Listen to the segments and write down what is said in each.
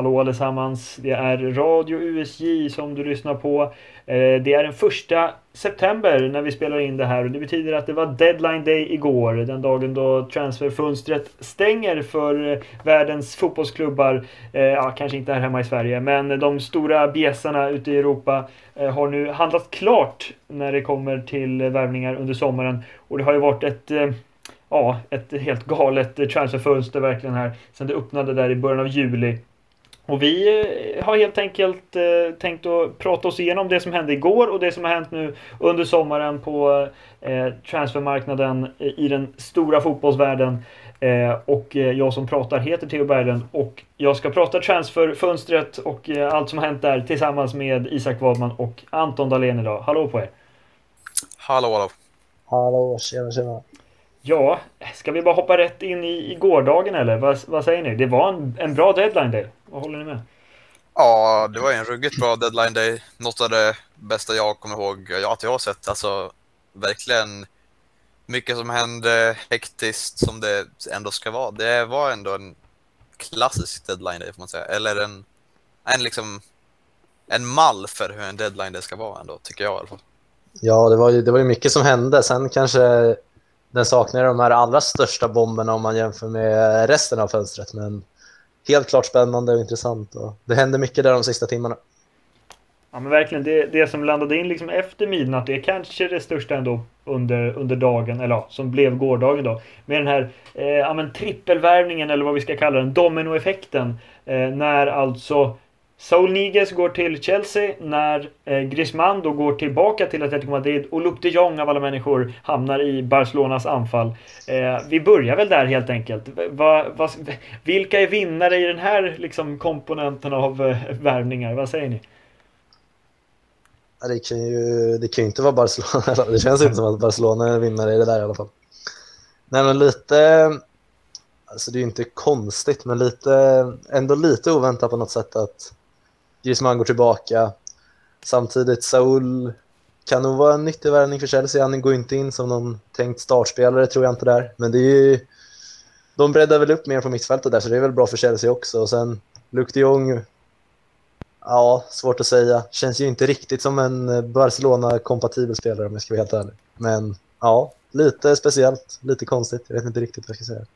hallå allesammans. Det är Radio USJ som du lyssnar på. Eh, det är den första september när vi spelar in det här och det betyder att det var deadline day igår. Den dagen då transferfönstret stänger för eh, världens fotbollsklubbar. Eh, ja, kanske inte här hemma i Sverige, men de stora bjässarna ute i Europa har nu handlat klart när det kommer till värvningar under sommaren. Och det har ju varit ett ja, ett helt galet transferfönster verkligen här sen det öppnade där i början av juli. Och vi eh, har helt enkelt eh, tänkt att prata oss igenom det som hände igår och det som har hänt nu under sommaren på eh, transfermarknaden i den stora fotbollsvärlden. Eh, och eh, jag som pratar heter Theo Berglund och jag ska prata transferfönstret och eh, allt som har hänt där tillsammans med Isak Wadman och Anton Dahlén idag. Hallå på er! Hallå hallå! Hallå, tjena tjena! Ja, ska vi bara hoppa rätt in i, i gårdagen eller? Vad, vad säger ni? Det var en, en bra deadline day. Vad håller ni med? Ja, det var en ruggigt bra deadline day. Något av det bästa jag kommer ihåg att jag har sett. Alltså verkligen mycket som hände hektiskt som det ändå ska vara. Det var ändå en klassisk deadline day får man säga. Eller en, en liksom en mall för hur en deadline day ska vara ändå, tycker jag i alla fall. Ja, det var ju, det var ju mycket som hände. Sen kanske den saknar de här allra största bomberna om man jämför med resten av fönstret. Men helt klart spännande och intressant. Och det hände mycket där de sista timmarna. Ja men verkligen, det, det som landade in liksom efter midnatt det är kanske det största ändå under, under dagen, eller ja, som blev gårdagen då. Med den här eh, ja, men trippelvärvningen eller vad vi ska kalla den, dominoeffekten. Eh, när alltså Saul Niguez går till Chelsea när eh, Griezmann då går tillbaka till Atletico Madrid och Luke de Jong av alla människor hamnar i Barcelonas anfall. Eh, vi börjar väl där helt enkelt. Vilka är vinnare i den här liksom, komponenten av eh, värvningar? Vad säger ni? Det kan, ju, det kan ju inte vara Barcelona. Det känns inte som att Barcelona är vinnare i det där i alla fall. Nej, men lite... Alltså det är ju inte konstigt, men lite, ändå lite oväntat på något sätt att Griezmann går tillbaka. Samtidigt Saul kan nog vara en nyttig värvning för Chelsea. Han går inte in som någon tänkt startspelare tror jag inte där. Men det är ju, de breddar väl upp mer på mittfältet där så det är väl bra för Chelsea också. Och sen Luke de Jong, ja svårt att säga. Känns ju inte riktigt som en eh, Barcelona-kompatibel spelare om jag ska vara helt ärlig. Men ja, lite speciellt, lite konstigt. Jag vet inte riktigt vad jag ska säga.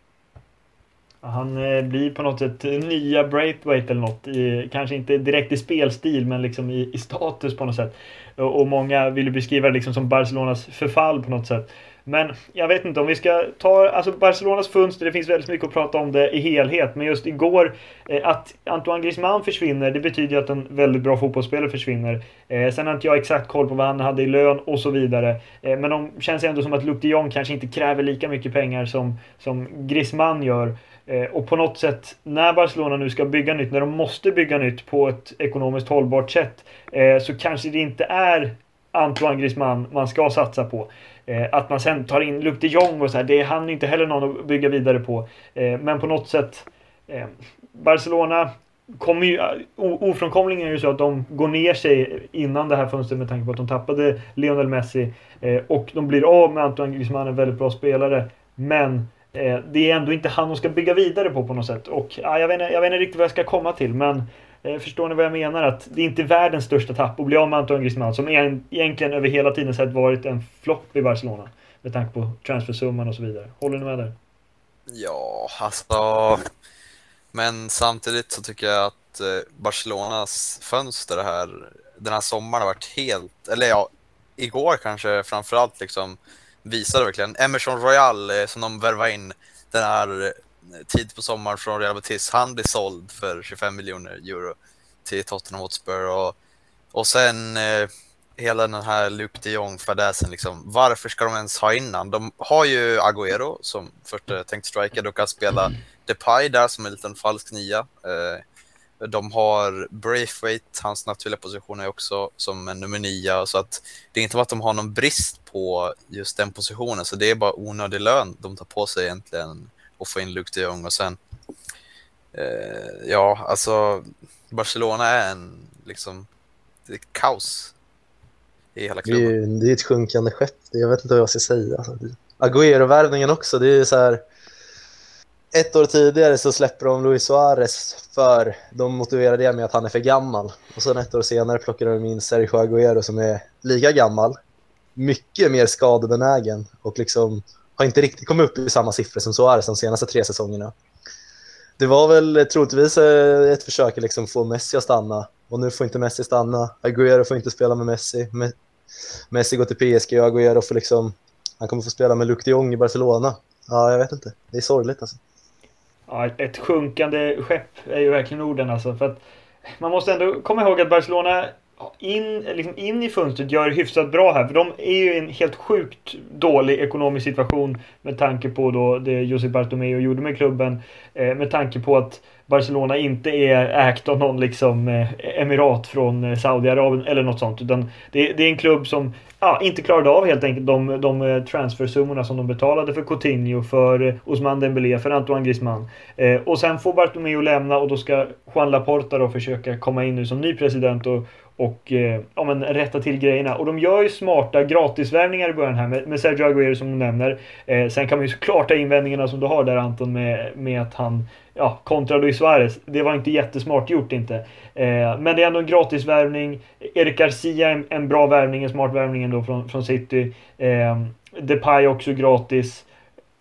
Han eh, blir på något sätt nya Braithwaite eller något. I, kanske inte direkt i spelstil men liksom i, i status på något sätt. Och, och många vill beskriva det liksom som Barcelonas förfall på något sätt. Men jag vet inte om vi ska ta, alltså Barcelonas fönster, det finns väldigt mycket att prata om det i helhet. Men just igår, eh, att Antoine Griezmann försvinner, det betyder ju att en väldigt bra fotbollsspelare försvinner. Eh, sen har inte jag exakt koll på vad han hade i lön och så vidare. Eh, men de känns ändå som att Luc de Jong kanske inte kräver lika mycket pengar som, som Griezmann gör. Eh, och på något sätt, när Barcelona nu ska bygga nytt, när de måste bygga nytt på ett ekonomiskt hållbart sätt, eh, så kanske det inte är Antoine Griezmann man ska satsa på. Eh, att man sen tar in Luc de Jong och så här, det är han inte heller någon att bygga vidare på. men på något sätt, Barcelona kommer ju, ofrånkomligen är det så att de går ner sig innan det här fönstret med tanke på att de tappade Lionel Messi. och de blir av med Antoine Griezmann, en väldigt bra spelare. Men Eh, det är ändå inte han de ska bygga vidare på på något sätt. Och ja, jag, vet inte, jag vet inte riktigt vad jag ska komma till men eh, Förstår ni vad jag menar? Att det är inte världens största tapp att bli av med Antoine Griezmann som en, egentligen över hela tiden sett varit en flopp i Barcelona. Med tanke på transfersumman och så vidare. Håller ni med där? Ja, alltså. Men samtidigt så tycker jag att eh, Barcelonas fönster här den här sommaren har varit helt, eller ja, igår kanske framförallt liksom visade verkligen. Emerson Royal eh, som de värvade in den här eh, tid på sommaren från Real Betis, han blir såld för 25 miljoner euro till Tottenham Hotspur och, och sen eh, hela den här Luke de Jong-fadäsen liksom. Varför ska de ens ha innan? De har ju Agüero som första tänkt striker då kan spela Depay där som en liten falsk nia. Eh, de har Braithwaite, hans naturliga position är också som en nummer nio. Så att det är inte som att de har någon brist på just den positionen. Så det är bara onödig lön de tar på sig egentligen och få in Luke de Jong. Och sen, eh, ja, alltså Barcelona är en liksom, det är kaos i hela klubben. Det är, det är ett sjunkande skepp. Jag vet inte vad jag ska säga. Agüero-värvningen också, det är så här ett år tidigare så släpper de Luis Suarez för de motiverar det med att han är för gammal. Och sen ett år senare plockar de in Sergio Aguero som är lika gammal, mycket mer skadebenägen och liksom har inte riktigt kommit upp i samma siffror som Suarez de senaste tre säsongerna. Det var väl troligtvis eh, ett försök att liksom få Messi att stanna och nu får inte Messi stanna. Aguero får inte spela med Messi. Messi går till PSG och Aguero får liksom, han kommer få spela med Luke de Jong i Barcelona. Ja, jag vet inte. Det är sorgligt alltså. Ja, ett sjunkande skepp är ju verkligen orden alltså. För att man måste ändå komma ihåg att Barcelona in, liksom in i fönstret gör hyfsat bra här. För de är ju i en helt sjukt dålig ekonomisk situation med tanke på då det Josep Bartomeu gjorde med klubben. Eh, med tanke på att Barcelona inte är ägt av någon liksom eh, emirat från eh, Saudiarabien eller något sånt. Utan det, det, är en klubb som ja, inte klarade av helt enkelt de, de eh, transfersummorna som de betalade för Coutinho, för Ousmane Dembélé, för Antoine Griezmann. Eh, och sen får Bartomeu lämna och då ska Juan Laporta då försöka komma in nu som ny president och, och eh, ja, men rätta till grejerna. Och de gör ju smarta gratisvärvningar i början här med, med Sergio Aguero som du nämner. Eh, sen kan man ju såklart ha invändningarna som du har där Anton med, med att han ja, kontra Luis Suarez. Det var inte jättesmart gjort inte. Eh, men det är ändå en gratisvärvning. Erik Garcia en, en bra värvning, en smart värvning ändå från, från City. Eh, Depay också gratis.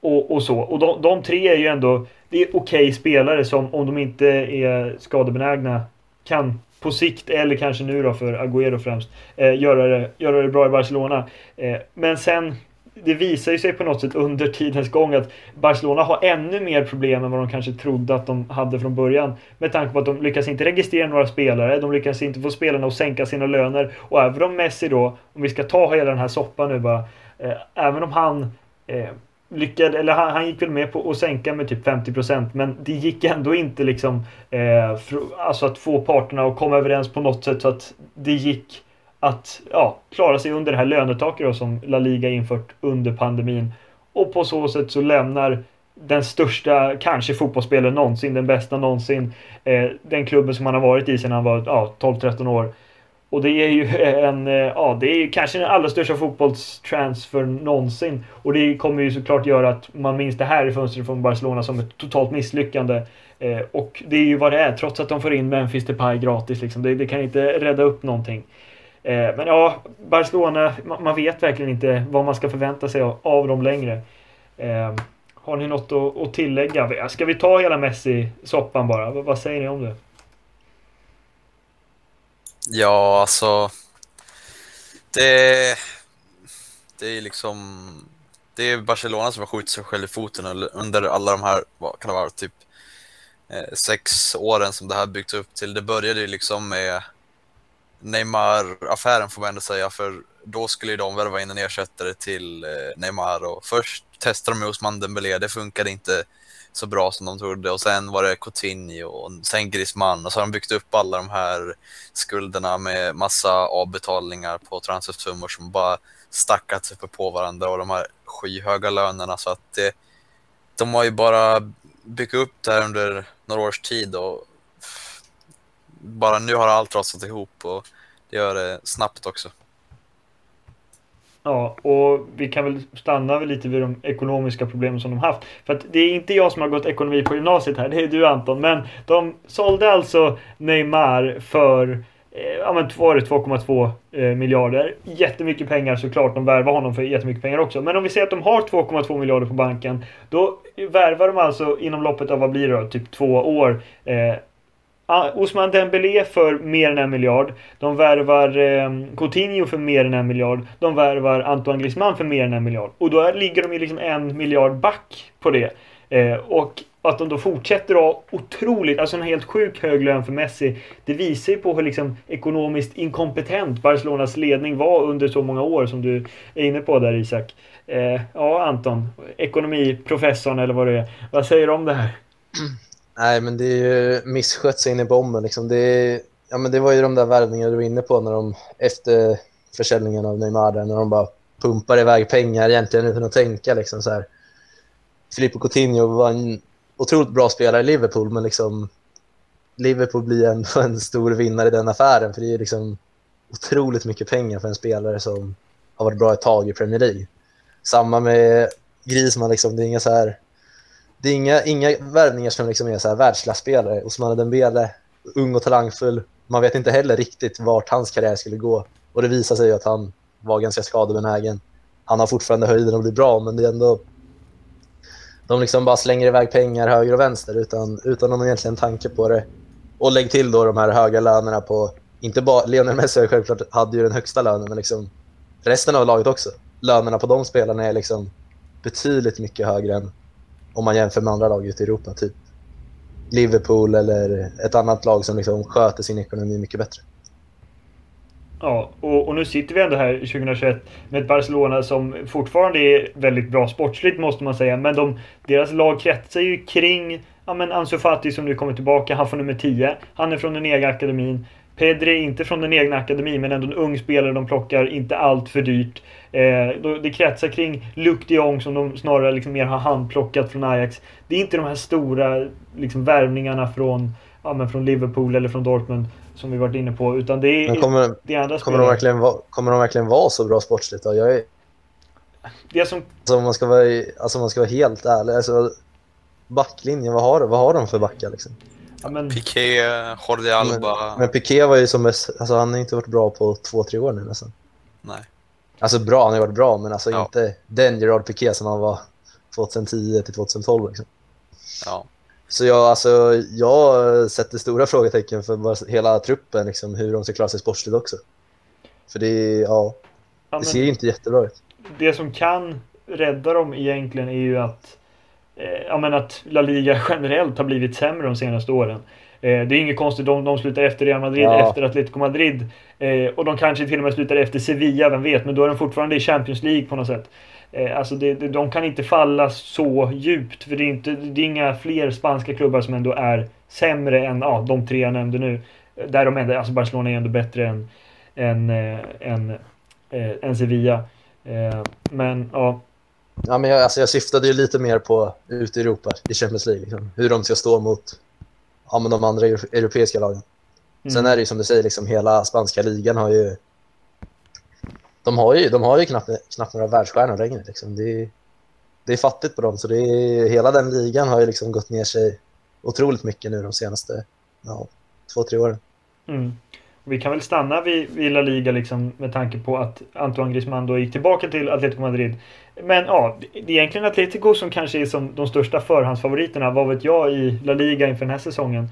Och, och så. Och de, de tre är ju ändå det är okej okay spelare som om de inte är skadebenägna kan på sikt, eller kanske nu då för Agüero främst, eh, göra, det, göra det bra i Barcelona. Eh, men sen, det visar ju sig på något sätt under tidens gång att Barcelona har ännu mer problem än vad de kanske trodde att de hade från början. Med tanke på att de lyckas inte registrera några spelare, de lyckas inte få spelarna att sänka sina löner. Och även om Messi då, om vi ska ta hela den här soppan nu bara, eh, även om han eh, lyckade, eller han, han, gick väl med på att sänka med typ 50% men det gick ändå inte liksom eh, för, alltså att få parterna att komma överens på något sätt så att det gick att ja, klara sig under det här lönetaket då, som La Liga infört under pandemin. Och på så sätt så lämnar den största, kanske fotbollsspelaren någonsin, den bästa någonsin, eh, den klubben som han har varit i sedan han var ja, 12-13 år och det är ju en, eh, ja det är ju kanske den allra största fotbollstransfer någonsin. Och det kommer ju såklart göra att man minns det här i fönstret från Barcelona som ett totalt misslyckande. Eh, och det är ju vad det är, trots att de får in Memphis Depay gratis liksom. Det, det kan inte rädda upp någonting. Eh, men ja, Barcelona, man, man, vet verkligen inte vad man ska förvänta sig av, av dem längre. Eh, har ni något att, att tillägga? Ska vi ta hela Messi-soppan bara? vad säger ni om det? Ja, alltså. Det, det är liksom. Det är Barcelona som har skjutit sig själv i foten under alla de här, vad kan det vara, typ eh, sex åren som det här byggts upp till. Det började ju liksom med Neymar-affären får man ändå säga, för då skulle ju de värva in en ersättare till eh, Neymar och först testade de med Osman Dembélé, det funkade inte så bra som de trodde. Och sen var det Coutinho och sen Griezmann och så har de byggt upp alla de här skulderna med massa avbetalningar på transfersummor som bara stackat sig på varandra och de här skyhöga lönerna. Så att det, de har ju bara byggt upp det här under några års tid och bara nu har allt rasat ihop och det gör det snabbt också. Ja, och vi kan väl stanna lite vid de ekonomiska problemen som de haft. För att det är inte jag som har gått ekonomi på gymnasiet här, det är du Anton. Men de sålde alltså Neymar för eh, ja, men var det 2,2 eh, miljarder. Jättemycket pengar såklart. De värvar honom för jättemycket pengar också. Men om vi säger att de har 2,2 miljarder på banken. Då värvar de alltså inom loppet av, vad blir det då, typ två år. Eh, Osman Dembélé för mer än en miljard. De värvar eh, Coutinho för mer än en miljard. De värvar Antoine Griezmann för mer än en miljard. Och då ligger de ju liksom en miljard back på det. Eh, och att de då fortsätter att ha otroligt, alltså en helt sjuk hög lön för Messi. Det visar ju på hur liksom ekonomiskt inkompetent Barcelonas ledning var under så många år som du är inne på där Isak. Eh, ja Anton, ekonomiprofessorn eller vad det är. Vad säger du om det här? Mm. Nej, men det är ju misskött sig in i bomben. Liksom. Det, är, ja, men det var ju de där värvningarna du var inne på när de efter försäljningen av Neymar, när de bara pumpar iväg pengar egentligen utan att tänka. Liksom, så här. Filippo Coutinho var en otroligt bra spelare i Liverpool, men liksom, Liverpool blir ändå en stor vinnare i den affären, för det är liksom otroligt mycket pengar för en spelare som har varit bra ett tag i Premier League. Samma med Griezmann, liksom, det är inga så här det är inga, inga värvningar som liksom är så här världsklasspelare. Osman Dembele, ung och talangfull. Man vet inte heller riktigt vart hans karriär skulle gå. Och det visar sig att han var ganska skadebenägen. Han har fortfarande höjden och blir bra, men det är ändå... De liksom bara slänger iväg pengar höger och vänster utan, utan någon egentligen tanke på det. Och lägg till då de här höga lönerna på... Inte bara Lionel Messi självklart hade ju den högsta lönen, men liksom resten av laget också. Lönerna på de spelarna är liksom betydligt mycket högre än om man jämför med andra lag ute i Europa. Typ Liverpool eller ett annat lag som liksom sköter sin ekonomi mycket bättre. Ja, och, och, nu sitter vi ändå här 2021 med ett Barcelona som fortfarande är väldigt bra sportsligt måste man säga. Men de, deras lag kretsar ju kring ja, men Ansu Fati som nu kommer tillbaka. Han får nummer 10. Han är från den egna akademin. Pedri inte från den egna akademin men ändå en ung spelare de plockar, inte allt för dyrt. Eh, det kretsar kring Luc de Jong som de snarare liksom mer har handplockat från Ajax. Det är inte de här stora liksom, värvningarna från, ja, men från Liverpool eller från Dortmund som vi varit inne på. Utan det är, men kommer, det är andra kommer, de verkligen vara, kommer de verkligen vara så bra sportsligt? Då? Jag är, det som... alltså, om, man ska vara, alltså, man ska vara helt ärlig, alltså, backlinjen, vad har, vad har de för backar? Liksom? Ja, men... Piqué, Jordi Alba. Men, men Piqué var ju som mest, alltså, han har inte varit bra på två, tre år nu nästan. Nej. Alltså bra, han har varit bra, men alltså Ja. inte den Gerard Piqué som han var 2010 till 2012. Liksom. Ja. Så jag, alltså, jag sätter stora frågetecken för hela truppen, liksom, hur de ska klara sig sportsligt också. För det, ja, Ja, det ser ju inte jättebra ut. det som kan rädda dem egentligen är ju att, ja, men att La Liga generellt har blivit sämre de senaste åren. Eh, det är inget konstigt, de, de slutar efter Real Madrid, Ja. efter Atletico Madrid. Eh, och de kanske till och med slutar efter Sevilla, vem vet? Men då är de fortfarande i Champions League på något sätt. Eh, alltså det, de kan inte falla så djupt, för det är, inte, det är inga fler spanska klubbar som ändå är sämre än ja, de tre jag nämnde nu. Eh, Där de ändå, alltså Barcelona är ändå bättre än, än, eh, än, eh, än Sevilla. Eh, men ja, Ja, men jag, alltså, jag syftade ju lite mer på ute i Europa, i Champions League, liksom, hur de ska stå mot ja, men de andra euro- europeiska lagen. mm. Sen är det ju som du säger, liksom, hela spanska ligan har ju... De har ju, de har ju knappt, knappt några världsstjärnor längre. Liksom. Det, är, det är fattigt på dem, så det är, hela den ligan har ju liksom gått ner sig otroligt mycket nu de senaste ja, två, tre åren. Mm. Vi kan väl stanna vid, vid La Liga liksom, med tanke på att Antoine Griezmann då gick tillbaka till Atletico Madrid. Men ja, det är egentligen Atletico som kanske är som de största förhandsfavoriterna, vad vet jag, i La Liga inför den här säsongen.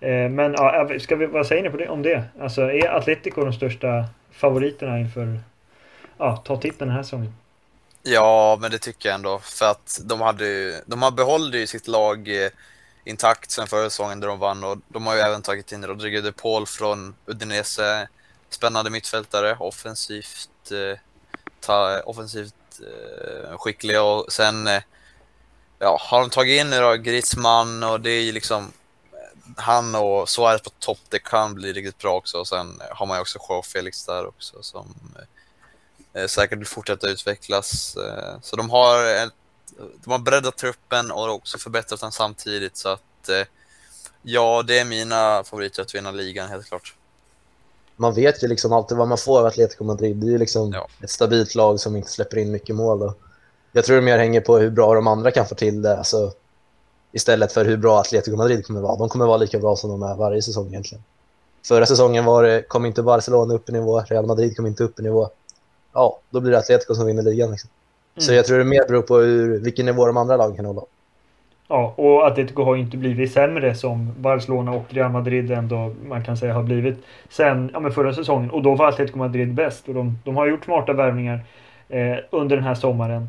Eh, men ja, ska vi, vad säger ni på det, om det? Alltså är Atletico de största favoriterna inför ja, ta titeln den här säsongen? Ja, men det tycker jag ändå. För att de, hade, ju- de har behållit ju sitt lag eh, intakt sen förra säsongen där de vann och de har ju även tagit in Rodrigo de Paul från Udinese. Spännande mittfältare, offensivt, eh, ta, offensivt Eh, skickliga och sen eh, ja, har de tagit in nu då Griezmann och det är ju liksom eh, han och Suarez på topp, det kan bli riktigt bra också. Och sen har man ju också Joao Felix där också som eh, säkert vill fortsätta utvecklas. Eh, Så de har, ett, de har breddat truppen och också förbättrat den samtidigt. Så att eh, ja, det är mina favoriter att vinna ligan helt klart. Man vet ju liksom alltid vad man får av Atletico Madrid. Det är ju liksom Ja. ett stabilt lag som inte släpper in mycket mål. Och jag tror det mer hänger på hur bra de andra kan få till det. Alltså, istället för hur bra Atletico Madrid kommer vara. De kommer vara lika bra som de är varje säsong egentligen. Förra säsongen var det, kom inte Barcelona upp i nivå, Real Madrid kom inte upp i nivå. Ja, då blir det Atletico som vinner ligan. Liksom. Så Mm. jag tror det mer beror på hur, vilken nivå de andra lagen kan hålla. Ja, och Atletico har ju inte blivit sämre som Barcelona och Real Madrid ändå man kan säga har blivit sen ja, men förra säsongen. Och då var Atletico Madrid bäst och de, de har gjort smarta värvningar eh, under den här sommaren.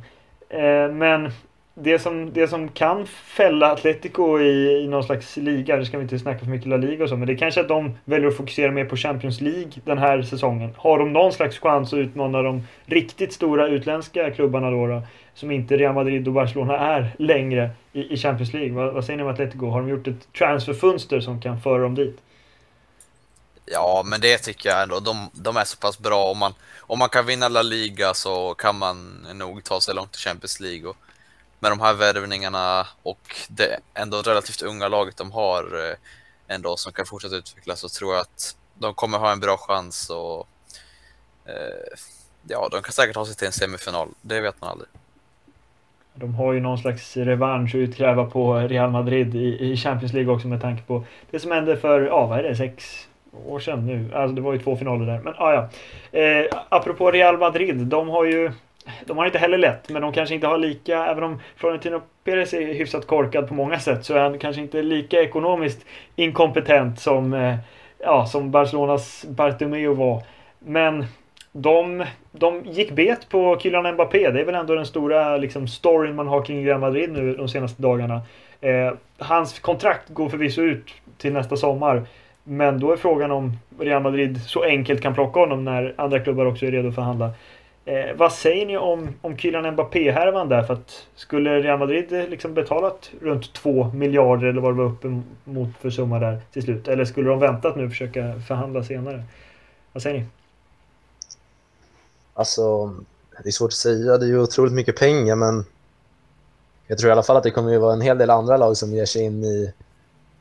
Eh, men det som, det som kan fälla Atletico i, i någon slags liga, det ska vi inte snacka för mycket La Liga och så, men det är kanske att de väljer att fokusera mer på Champions League den här säsongen. Har de någon slags chans att utmana de riktigt stora utländska klubbarna då, då som inte Real Madrid och Barcelona är längre i, i Champions League. Vad, vad säger ni om Atletico? Har de gjort ett transferfönster som kan föra dem dit? Ja, men det tycker jag ändå. De, de är så pass bra. Om man, om man kan vinna La Liga så kan man nog ta sig långt i Champions League. Och med de här värvningarna och det ändå relativt unga laget de har eh, ändå som kan fortsätta utvecklas så tror jag att de kommer ha en bra chans och eh, ja, de kan säkert ta sig till en semifinal. Det vet man aldrig. De har ju någon slags revansch att utkräva på Real Madrid i, i Champions League också med tanke på det som hände för, ja vad är det, sex år sedan nu. Alltså det var ju två finaler där. Men ah, ja. Eh, apropå Real Madrid, de har ju de har inte heller lätt, men de kanske inte har lika, även om Florentino Perez är hyfsat korkad på många sätt, så är han kanske inte lika ekonomiskt inkompetent som, eh, ja, som Barcelonas Bartomeu var. Men de, de gick bet på Kylian Mbappé. Det är väl ändå den stora liksom, storyn man har kring Real Madrid nu de senaste dagarna. Eh, hans kontrakt går förvisso ut till nästa sommar. Men då är frågan om Real Madrid så enkelt kan plocka honom när andra klubbar också är redo att förhandla. Eh, vad säger ni om, om Kylian Mbappé-härvan där? För att skulle Real Madrid eh, liksom betalat runt 2 miljarder eller vad det var uppemot för summa där till slut? Eller skulle de väntat nu och försöka förhandla senare? Vad säger ni? Alltså, det är svårt att säga. Det är ju otroligt mycket pengar, men jag tror i alla fall att det kommer att vara en hel del andra lag som ger sig in i,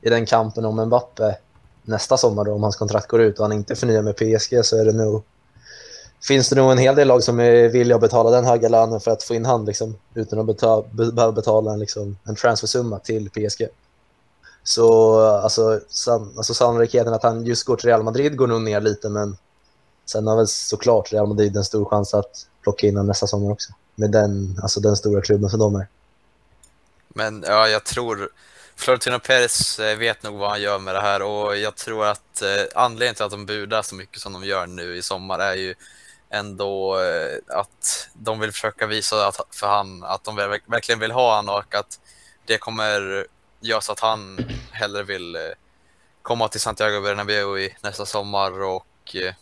i den kampen om Mbappe nästa sommar då, om hans kontrakt går ut och han inte förnyar med PSG så är det nog finns det nog en hel del lag som är villiga att betala den höga lönen för att få in han liksom, utan att betala, behöva betala en, liksom, en transfersumma till PSG. Så alltså, san, alltså sannolikheten att han just går till Real Madrid går nog ner lite, men sen har väl såklart Real Madrid en stor chans att plocka in honom nästa sommar också. Med den, alltså den stora klubben som de är. Men ja, jag tror Florentino Perez eh, vet nog vad han gör med det här och jag tror att eh, anledningen till att de budar så mycket som de gör nu i sommar är ju ändå eh, att de vill försöka visa att, för han att de verkligen vill ha han och att det kommer göra så att han hellre vill eh, komma till Santiago Bernabéu i nästa sommar och eh,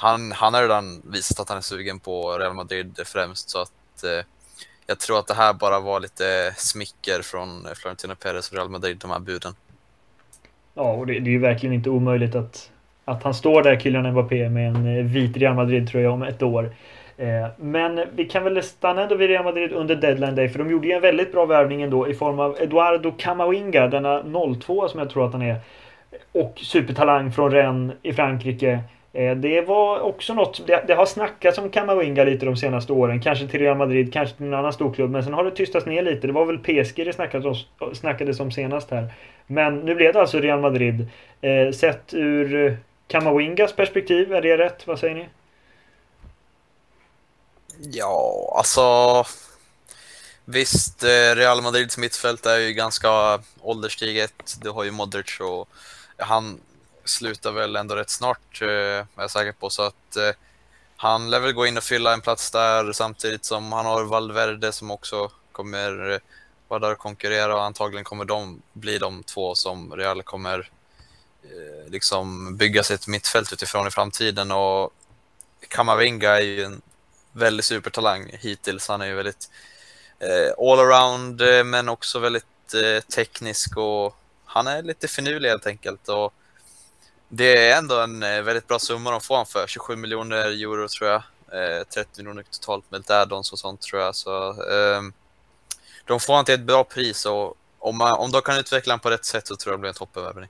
han, han har redan visat att han är sugen på Real Madrid främst så att eh, jag tror att det här bara var lite smicker från Florentino Perez och Real Madrid, de här buden. Ja, och det, det är ju verkligen inte omöjligt att att han står där, Kylian Mbappé, med en eh, vit Real Madrid-tröja om ett år. Eh, men vi kan väl stanna ändå vid Real Madrid under deadline day, för de gjorde ju en väldigt bra värvning ändå i form av Eduardo Camavinga, denna 02 som jag tror att han är. Och supertalang från Rennes i Frankrike. Eh, det var också något, det, det har snackats om Camavinga lite de senaste åren. Kanske till Real Madrid, kanske till en annan storklubb. Men sen har det tystats ner lite. Det var väl PSG det snackades om, snackades om senast här. Men nu blev det alltså Real Madrid. Eh, sett ur eh, Kamawingas perspektiv, är det rätt? Vad säger ni? Ja, alltså... Visst, eh, Real Madrids mittfält är ju ganska ålderstiget. Du har ju Modric och han slutar väl ändå rätt snart, eh, är jag säker på. Så att eh, han lär väl gå in och fylla en plats där samtidigt som han har Valverde som också kommer eh, vara där och konkurrera och antagligen kommer de bli de två som Real kommer Eh, liksom bygga sitt mittfält utifrån i framtiden och Kamavinga är ju en väldigt supertalang hittills. Han är ju väldigt eh, allround eh, men också väldigt eh, teknisk och han är lite finurlig helt enkelt. Och det är ändå en eh, väldigt bra summa de får han för, 27 miljoner euro tror jag. Eh, 30 miljoner totalt med lite add-ons och sånt tror jag. Så, um, de får han till ett bra pris och om, man, om de kan utveckla honom på rätt sätt så tror jag det blir en toppenvärvning.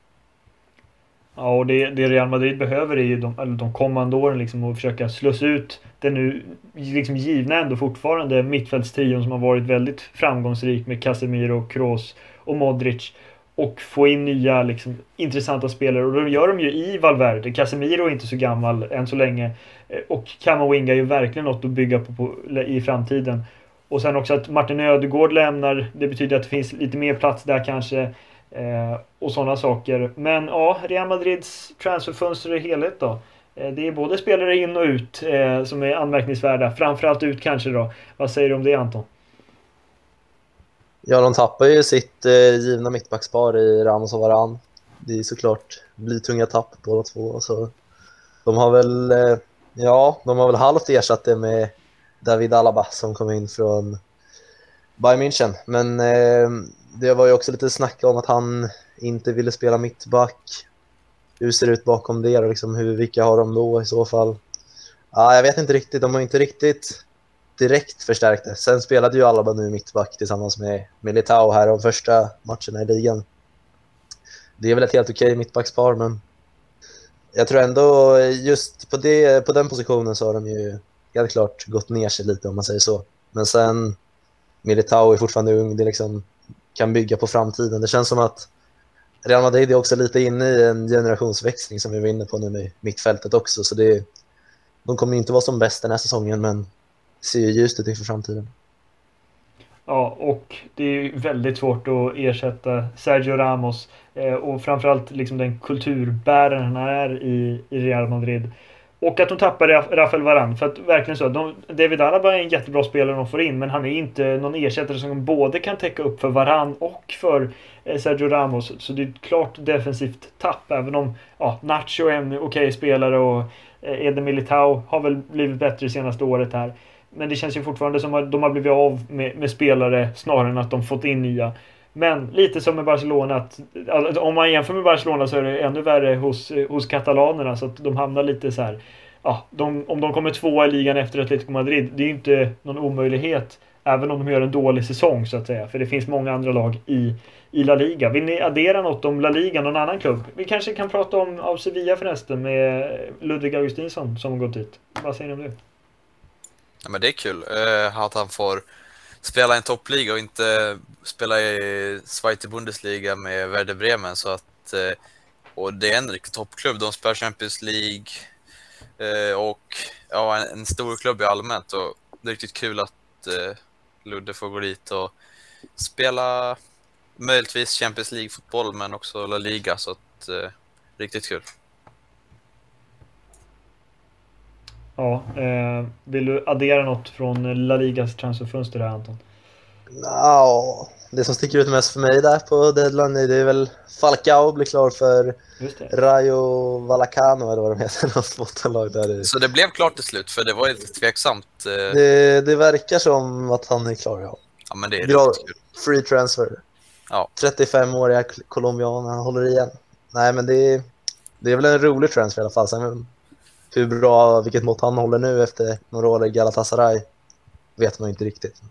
Ja, och det, det Real Madrid behöver är ju de, de kommande åren liksom att försöka slussa ut den nu liksom givna ändå fortfarande mittfältstrion som har varit väldigt framgångsrik med Casemiro, Kroos och Modric. Och få in nya liksom, intressanta spelare och det gör de ju i Valverde. Casemiro är inte så gammal än så länge. Eh, och Kamavinga är ju verkligen något att bygga på, på i framtiden. Och sen också att Martin Ödegård lämnar. Det betyder att det finns lite mer plats där kanske. Eh, och sådana saker. Men ja, Real Madrids transferfönster i helhet då. Eh, det är både spelare in och ut eh, som är anmärkningsvärda. Framförallt ut kanske då. Vad säger du om det Anton? Ja, de tappar ju sitt eh, givna mittbackspar i Ramos och Varan. Det är såklart blytunga tunga tapp båda två. Så de har väl, eh, ja, de har väl halvt ersatt det med David Alaba som kom in från Bayern München. Men eh, det var ju också lite snack om att han inte ville spela mittback. Hur ser det ut bakom det? Liksom, hur, vilka har de då i så fall? Ah, jag vet inte riktigt. De har inte riktigt direkt förstärkte. Sen spelade ju Alaba nu mittback tillsammans med Militao här de första matcherna i ligan. Det är väl ett helt okej mittbackspar, men jag tror ändå just på, det, på den positionen så har de ju helt klart gått ner sig lite om man säger så. Men sen Militao är fortfarande ung, det liksom kan bygga på framtiden. Det känns som att Real Madrid är också lite inne i en generationsväxling som vi var inne på nu med mittfältet också. Så det, de kommer inte vara som bäst den här säsongen, men ser ju ljust ut inför framtiden. Ja, och det är väldigt svårt att ersätta Sergio Ramos eh, och framförallt liksom den kulturbäraren han är i, i Real Madrid. Och att de tappar Rafael Varane. För att verkligen så. De, David Alaba är en jättebra spelare de får in. Men han är inte någon ersättare som både kan täcka upp för Varane och för eh, Sergio Ramos. Så det är ett klart defensivt tapp. Även om ja, Nacho är en okej okay spelare och eh, Eden Militao har väl blivit bättre det senaste året här. Men det känns ju fortfarande som att de har blivit av med, med spelare snarare än att de fått in nya. Men lite som med Barcelona, att, alltså, om man jämför med Barcelona så är det ännu värre hos, eh, hos katalanerna. Så att de hamnar lite så här. Ja, de, om de kommer tvåa i ligan efter Atletico Madrid, det är ju inte någon omöjlighet. Även om de gör en dålig säsong så att säga. För det finns många andra lag i, i La Liga. Vill ni addera något om La Liga, någon annan klubb? Vi kanske kan prata om av Sevilla förresten med Ludvig Augustinsson som har gått dit. Vad säger ni om det? Ja, men det är kul uh, att han får spela i en toppliga och inte spela i Zweite Bundesliga med Werder Bremen. Så att, uh, och det är en riktig toppklubb. De spelar Champions League uh, och ja, en, en, stor klubb i allmänt. Och det är riktigt kul att Ludde får gå dit och spela möjligtvis Champions League-fotboll men också La Liga. Så att, riktigt kul. Ja, eh, vill du addera något från La Ligas transferfönster här Anton? Ja, det som sticker ut mest för mig där på deadline det är väl Falcao blir klar för Rayo Vallecano eller vad de heter, något bottenlag där. Så det blev klart till slut, för det var lite tveksamt. Eh. Det, det verkar som att han är klar, ja. Ja, men det är Bra, Free transfer. Ja. 35-åriga colombian, han håller igen. Nej, men det är, det är väl en rolig transfer i alla fall. Sen hur bra, vilket mått han håller nu efter några år i Galatasaray vet man inte riktigt.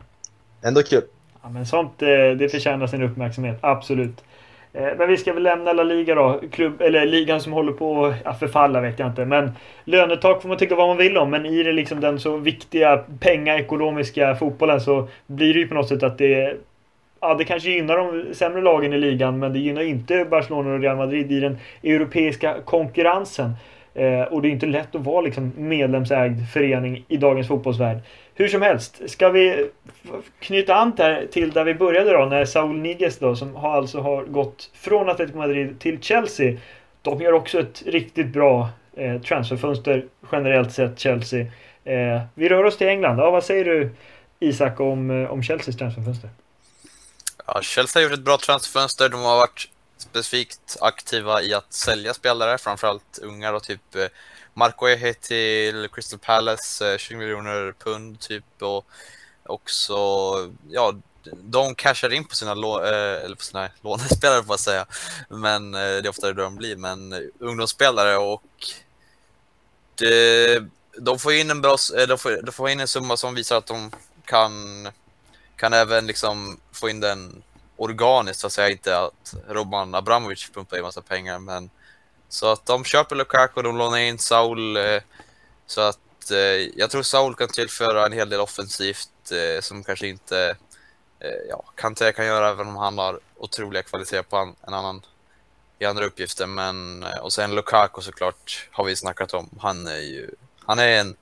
Ändå kul. Ja, men sånt eh, det förtjänar sin uppmärksamhet, absolut. Eh, men vi ska väl lämna La Liga då. Klubb, eller ligan som håller på att förfalla vet jag inte. Men lönetak får man tycka vad man vill om. Men i det liksom den så viktiga pengaekonomiska fotbollen så blir det ju på något sätt att det Ja, det kanske gynnar de sämre lagen i ligan, men det gynnar inte Barcelona och Real Madrid i den europeiska konkurrensen. Eh, och det är inte lätt att vara liksom medlemsägd förening i dagens fotbollsvärld. Hur som helst, ska vi knyta an till där vi började då när Saul Niguez då som har alltså har gått från Atletico Madrid till Chelsea. De gör också ett riktigt bra eh, transferfönster generellt sett Chelsea. Eh, vi rör oss till England. Ja, vad säger du Isak om, eh, om Chelseas transferfönster? Ja, Chelsea har gjort ett bra transferfönster. De har varit specifikt aktiva i att sälja spelare, framförallt unga då, typ eh, Marco Ehe till Crystal Palace, eh, 20 miljoner pund typ och också, ja, de cashar in på sina, lå eh, eller på sina lånespelare får jag säga, men det är ofta det de blir, men ungdomsspelare och det, de får in en bra, de får, de får in en summa som visar att de kan, kan även liksom få in den organiskt så att säga, inte att Roman Abramovic pumpar in massa pengar, men så att de köper Lukaku, de lånar in Saul, eh, så att eh, jag tror Saul kan tillföra en hel del offensivt eh, som kanske inte eh, ja, Kanté kan göra även om han har otroliga kvaliteter på en, en annan i andra uppgifter, men eh, och sen Lukaku såklart har vi snackat om. Han är ju, han är en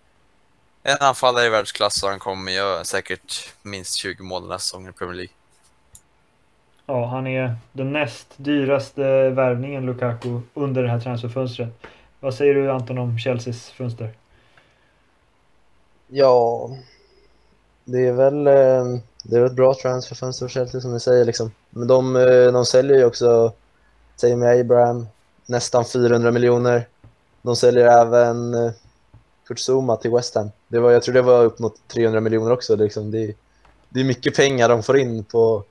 en anfallare i världsklass och han kommer göra säkert minst 20 mål nästa säsong i Premier League. Ja, han är den näst dyraste värvningen Lukaku under det här transferfönstret. Vad säger du Anton om Chelseas fönster? Ja, det är väl eh, det är ett bra transferfönster för Chelsea som ni säger. Liksom. Men de, eh, de säljer ju också Tammy Abraham nästan 400 miljoner. De säljer även eh, Kurt Zuma till West Ham. Det var, jag tror det var upp mot 300 miljoner också. Det, liksom, det, det är mycket pengar de får in på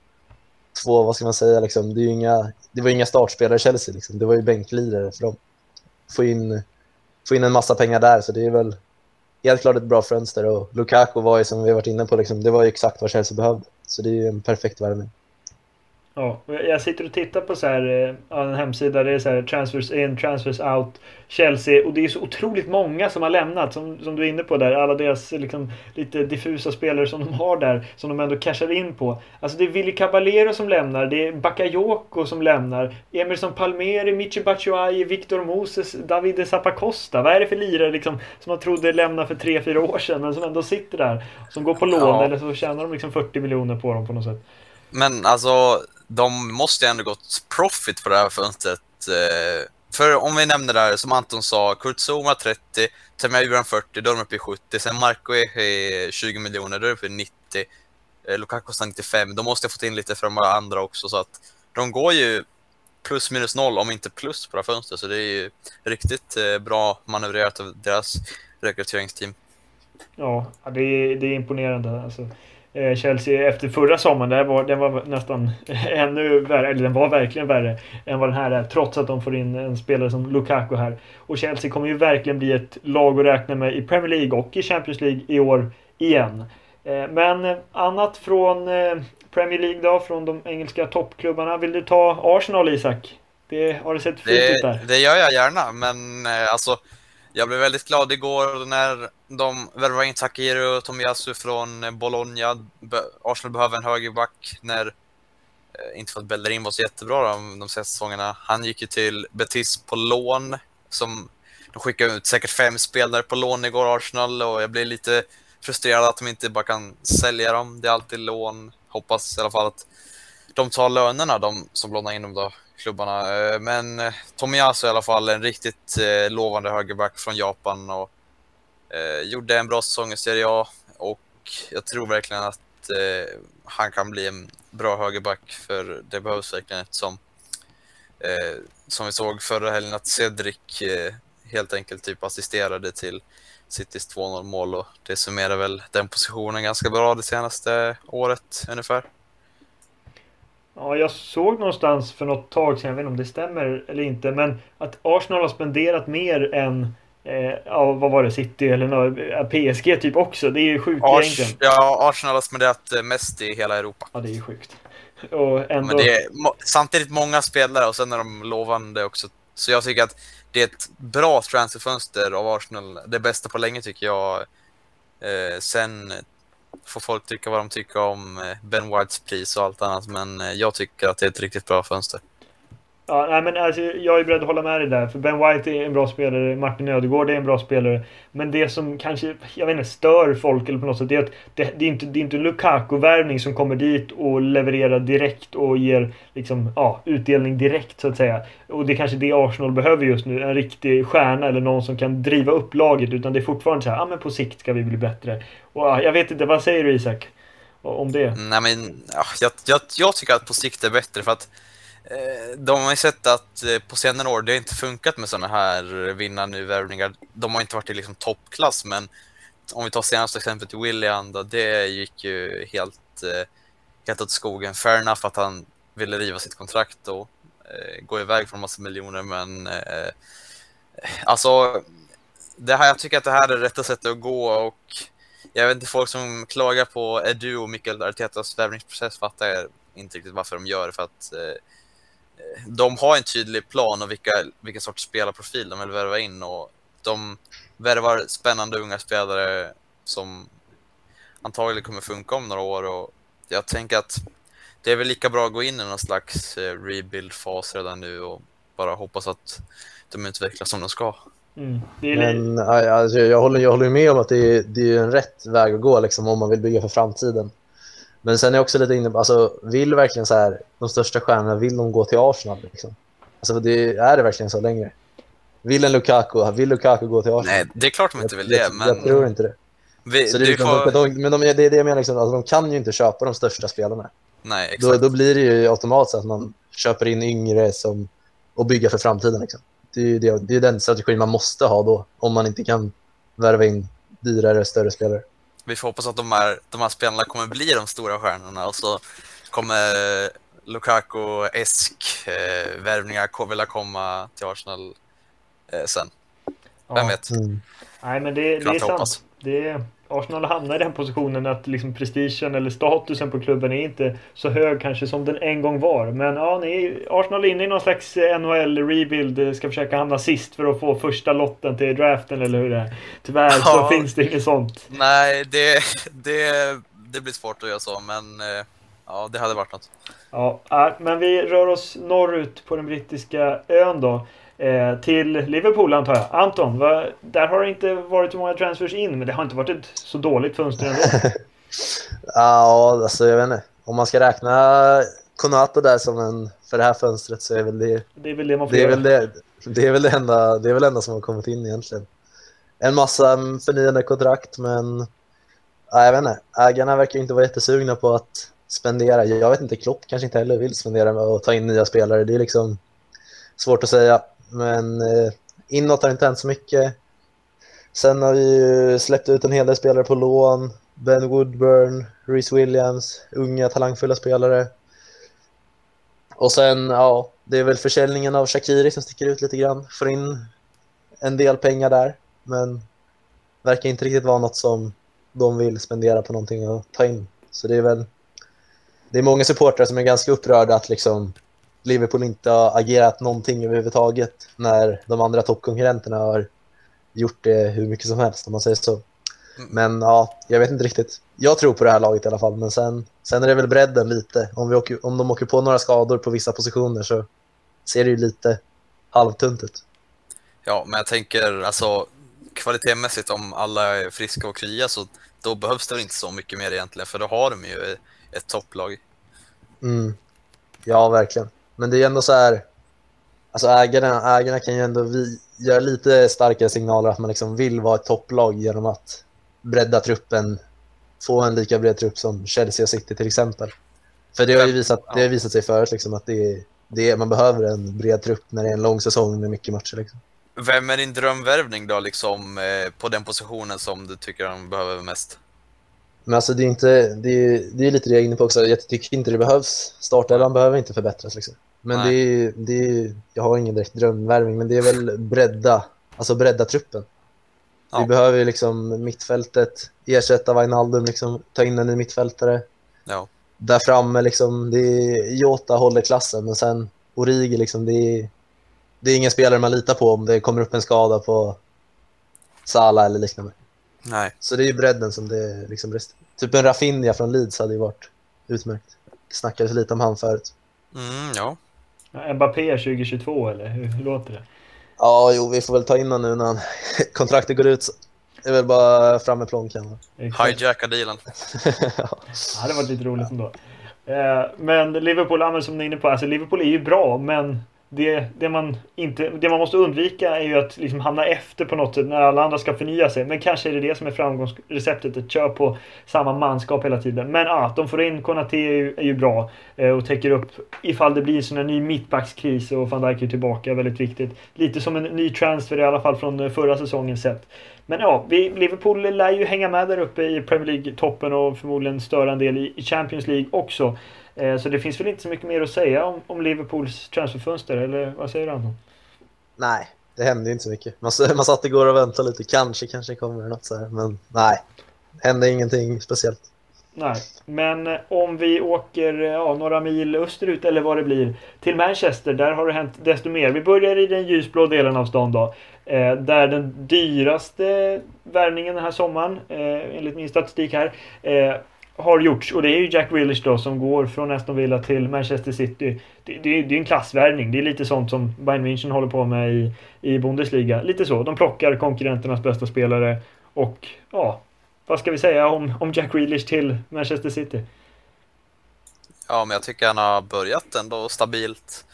två, vad ska man säga, liksom, det, är inga, det var inga startspelare i Chelsea, liksom. det var ju bänklirare för dem. Få in, få in en massa pengar där, så det är väl helt klart ett bra fönster. Och Lukaku var ju, som vi varit inne på, liksom, det var ju exakt vad Chelsea behövde. Så det är ju en perfekt värvning. Ja, jag sitter och tittar på så här, eh, en hemsida. Det är så här transfers in, transfers out. Chelsea. Och det är så otroligt många som har lämnat. Som, som du är inne på där. Alla deras liksom, lite diffusa spelare som de har där. Som de ändå cashar in på. Alltså det är Willy Caballero som lämnar. Det är Bakayoko som lämnar. Emerson Palmeri, Michi Batshuayi, Victor Moses, Davide Zappacosta. Vad är det för lirare liksom, som man trodde lämnade för 3-4 år sedan. Men som ändå sitter där. Som går på lån. Ja. Eller så tjänar de liksom 40 miljoner på dem på något sätt. Men alltså, de måste ju ändå gått profit på det här fönstret. Eh, för om vi nämner där, som Anton sa, Kurt Zuma 30, Temja Djurgården 40, då är de uppe i 70. Sen Marco är 20 miljoner, då är de uppe i 90. Eh, Lukaku kostar 95. De måste ha fått in lite för de andra också, så att de går ju plus minus noll, om inte plus på det här fönstret. Så det är ju riktigt eh, bra manövrerat av deras rekryteringsteam. Ja, det är, det är imponerande. Alltså, Chelsea efter förra sommaren, där var, den var nästan ännu värre, eller den var verkligen värre än vad den här är. Trots att de får in en spelare som Lukaku här. Och Chelsea kommer ju verkligen bli ett lag att räkna med i Premier League och i Champions League i år igen. Eh, men eh, annat från eh, Premier League då, från de engelska toppklubbarna. Vill du ta Arsenal Isak? Det har det sett fint ut där. det gör jag gärna, men eh, alltså, jag blev väldigt glad igår när de värvade in Takeru och Tomiyasu från Bologna. Arsenal behöver en högerback när, eh, inte för att Bellerin var så jättebra de, de senaste säsongerna. Han gick ju till Betis på lån, som de skickade ut säkert fem spelare på lån igår, Arsenal, och jag blir lite frustrerad att de inte bara kan sälja dem. Det är alltid lån. Hoppas i alla fall att de tar lönerna, de som lånar in dem då, klubbarna. Eh, men eh, Tomiyasu i alla fall, en riktigt eh, lovande högerback från Japan och gjorde en bra säsong i Serie A och jag tror verkligen att han kan bli en bra högerback för det behövs verkligen eftersom eh, som vi såg förra helgen att Cedric eh, helt enkelt typ assisterade till Citys 2-0 mål och det summerar väl den positionen ganska bra det senaste året ungefär. Ja, jag såg någonstans för något tag sedan, jag vet inte om det stämmer eller inte, men att Arsenal har spenderat mer än eh, ja, vad var det, City eller ja, PSG typ också. Det är ju sjukt Ars egentligen. ja, Arsenal har spenderat eh, mest i hela Europa. Ja, det är ju sjukt. Och ändå... Det är samtidigt många spelare och sen är de lovande också. Så jag tycker att det är ett bra transferfönster av Arsenal. Det bästa på länge tycker jag. Eh, sen får folk tycka vad de tycker om eh, Ben Whites pris och allt annat. Men eh, jag tycker att det är ett riktigt bra fönster. Ja, nej, men alltså, jag är beredd att hålla med dig där. För Ben White är en bra spelare, Martin Ödegård är en bra spelare. Men det som kanske, jag vet inte, stör folk eller på något sätt, det är att det, det är inte, det är inte Lukaku-värvning som kommer dit och levererar direkt och ger liksom, ja, utdelning direkt så att säga. Och det är kanske det Arsenal behöver just nu, en riktig stjärna eller någon som kan driva upp laget. Utan det är fortfarande så här, ja men på sikt ska vi bli bättre. Och ja, jag vet inte, vad säger du Isak? Om det? Nej, men ja, jag, jag, jag tycker att på sikt är bättre för att Eh, de har ju sett att eh, på senare år det har inte funkat med sådana här vinna värvningar. De har inte varit i liksom toppklass, men om vi tar senaste exemplet till William, då, det gick ju helt, eh, helt åt skogen. Fair enough att han ville riva sitt kontrakt och eh, gå iväg från massa miljoner, men eh, alltså, det här, jag tycker att det här är rätta sättet att gå och jag vet inte, folk som klagar på Edu och Mikael Artetas värvningsprocess fattar inte riktigt varför de gör det. För att eh, de har en tydlig plan och vilka, vilken sorts spelarprofil de vill värva in. Och de värvar spännande unga spelare som antagligen kommer funka om några år. Och jag tänker att det är väl lika bra att gå in i någon slags eh, rebuild-fas redan nu och bara hoppas att de utvecklas som de ska. Mm. Men alltså, jag, håller, jag håller med om att det är, det är en rätt väg att gå liksom, om man vill bygga för framtiden. Men sen är jag också lite inne på, alltså, vill verkligen så här, de största stjärnorna, vill de gå till Arsenal? Liksom? Alltså, det, är det verkligen så längre? Vill en Lukaku, vill Lukaku gå till Arsenal? Nej, det är klart de inte vill jag, det, men jag tror inte det. vi, Så det, liksom, får... de, men de, det är det jag menar, liksom, alltså, de kan ju inte köpa de största spelarna. Nej, exakt. Då, då blir det ju automatiskt att man köper in yngre som, och bygger för framtiden. Liksom. Det, är ju det, det är den strategin man måste ha då, om man inte kan värva in dyrare, större spelare. Vi får hoppas att de här, de här spelarna kommer bli de stora stjärnorna och så kommer Lukaku-esk eh, värvningar vilja komma till Arsenal eh, sen. Vem ja. vet? Mm. Nej, men det, det är sant. Det, Arsenal hamnar i den positionen att liksom prestigen eller statusen på klubben är inte så hög kanske som den en gång var. Men ja, ni, Arsenal är inne i någon slags NHL-rebuild. Ska försöka hamna sist för att få första lotten till draften eller hur det är. Tyvärr så Ja. finns det inget sånt. Nej, det, det, det blir svårt att göra så, men eh, ja, det hade varit något. Ja, ja, men vi rör oss norrut på den brittiska ön då. Eh, till Liverpool antar jag. Anton, vad, där har det inte varit så många transfers in, men det har inte varit ett så dåligt fönster ändå. Ja, alltså jag vet inte. Om man ska räkna Konata där som en för det här fönstret så är väl det Det är väl det man får det är göra. väl det, det är väl det enda det är väl det enda som har kommit in egentligen. En massa förnyade kontrakt men ja, jag vet inte. Ägarna verkar inte vara jättesugna på att spendera. Jag vet inte, Klopp kanske inte heller vill spendera att ta in nya spelare. Det är liksom svårt att säga. Men eh, inåt har det inte hänt så mycket. Sen har vi ju släppt ut en hel del spelare på lån. Ben Woodburn, Reece Williams, unga talangfulla spelare. Och sen, ja, det är väl försäljningen av Shakiri som sticker ut lite grann. Får in en del pengar där, men verkar inte riktigt vara något som de vill spendera på någonting och ta in. Så det är väl, det är många supportrar som är ganska upprörda att liksom Liverpool inte har agerat någonting överhuvudtaget när de andra toppkonkurrenterna har gjort det hur mycket som helst om man säger så. Men ja, jag vet inte riktigt. Jag tror på det här laget i alla fall, men sen, sen är det väl bredden lite. Om, vi åker, om de åker på några skador på vissa positioner så ser det ju lite halvtunt ut. Ja, men jag tänker alltså kvalitetsmässigt om alla är friska och krya så då behövs det väl inte så mycket mer egentligen för då har de ju ett topplag. Mm. Ja, verkligen. Men det är ändå så här, alltså ägarna, ägarna kan ju ändå vi, göra lite starkare signaler att man liksom vill vara ett topplag genom att bredda truppen, få en lika bred trupp som Chelsea och City till exempel. För det har ju visat, det har visat sig förut liksom att det är, det är, man behöver en bred trupp när det är en lång säsong med mycket matcher. Liksom. Vem är din drömvärvning då liksom eh, på den positionen som du tycker de behöver mest? Men alltså det är inte, det är, det är lite det jag är inne på också. Jag tycker inte det behövs. Startelvan behöver inte förbättras liksom. Men Nej. det är, det är, jag har ingen direkt drömvärvning, men det är väl bredda, alltså bredda truppen. Ja. Vi behöver ju liksom mittfältet, ersätta Wijnaldum, liksom, ta in en ny mittfältare. Ja. Där framme liksom, det är, Jota håller klassen, men sen Origi liksom, det är, det är ingen spelare man litar på om det kommer upp en skada på Salah eller liknande. Nej. Så det är ju bredden som det liksom brister. Typ en Rafinha från Leeds hade ju varit utmärkt. Det snackades lite om han förut. Mm, ja. Mbappé 2022 eller hur, låter det? Ja, jo, vi får väl ta in honom nu när han, kontraktet går ut. Det är väl bara fram med plånkan. Hijacka dealen. ja. Det hade varit lite roligt ändå. Eh, men Liverpool, som ni är inne på, alltså Liverpool är ju bra men det, det, man inte, det man måste undvika är ju att liksom hamna efter på något sätt när alla andra ska förnya sig. Men kanske är det det som är framgångsreceptet, att köra på samma manskap hela tiden. Men ja, att de får in Konate är ju, är ju bra eh, och täcker upp ifall det blir en sån här ny mittbackskris och van Dijk är tillbaka, väldigt viktigt. Lite som en ny transfer i alla fall från eh, förra säsongen sett. Men ja, vi, Liverpool lär ju hänga med där uppe i Premier League-toppen och förmodligen störa en del i Champions League också. Eh, så det finns väl inte så mycket mer att säga om, om Liverpools transferfönster, eller vad säger du Anton? Nej, det hände ju inte så mycket. Man, man satt igår och väntade lite. Kanske, kanske kommer det något så här. Men nej, hände ingenting speciellt. Nej, men eh, om vi åker eh, ja, några mil österut eller vad det blir till Manchester, där har det hänt desto mer. Vi börjar i den ljusblå delen av stan då. Eh, där den dyraste värvningen den här sommaren, eh, enligt min statistik här, eh, har gjorts. Och det är ju Jack Grealish då som går från Aston Villa till Manchester City. Det, det, det är en klassvärvning. Det är lite sånt som Bayern München håller på med i, i Bundesliga. Lite så. De plockar konkurrenternas bästa spelare och ja, vad ska vi säga om, om Jack Grealish till Manchester City? Ja, men jag tycker han har börjat ändå stabilt.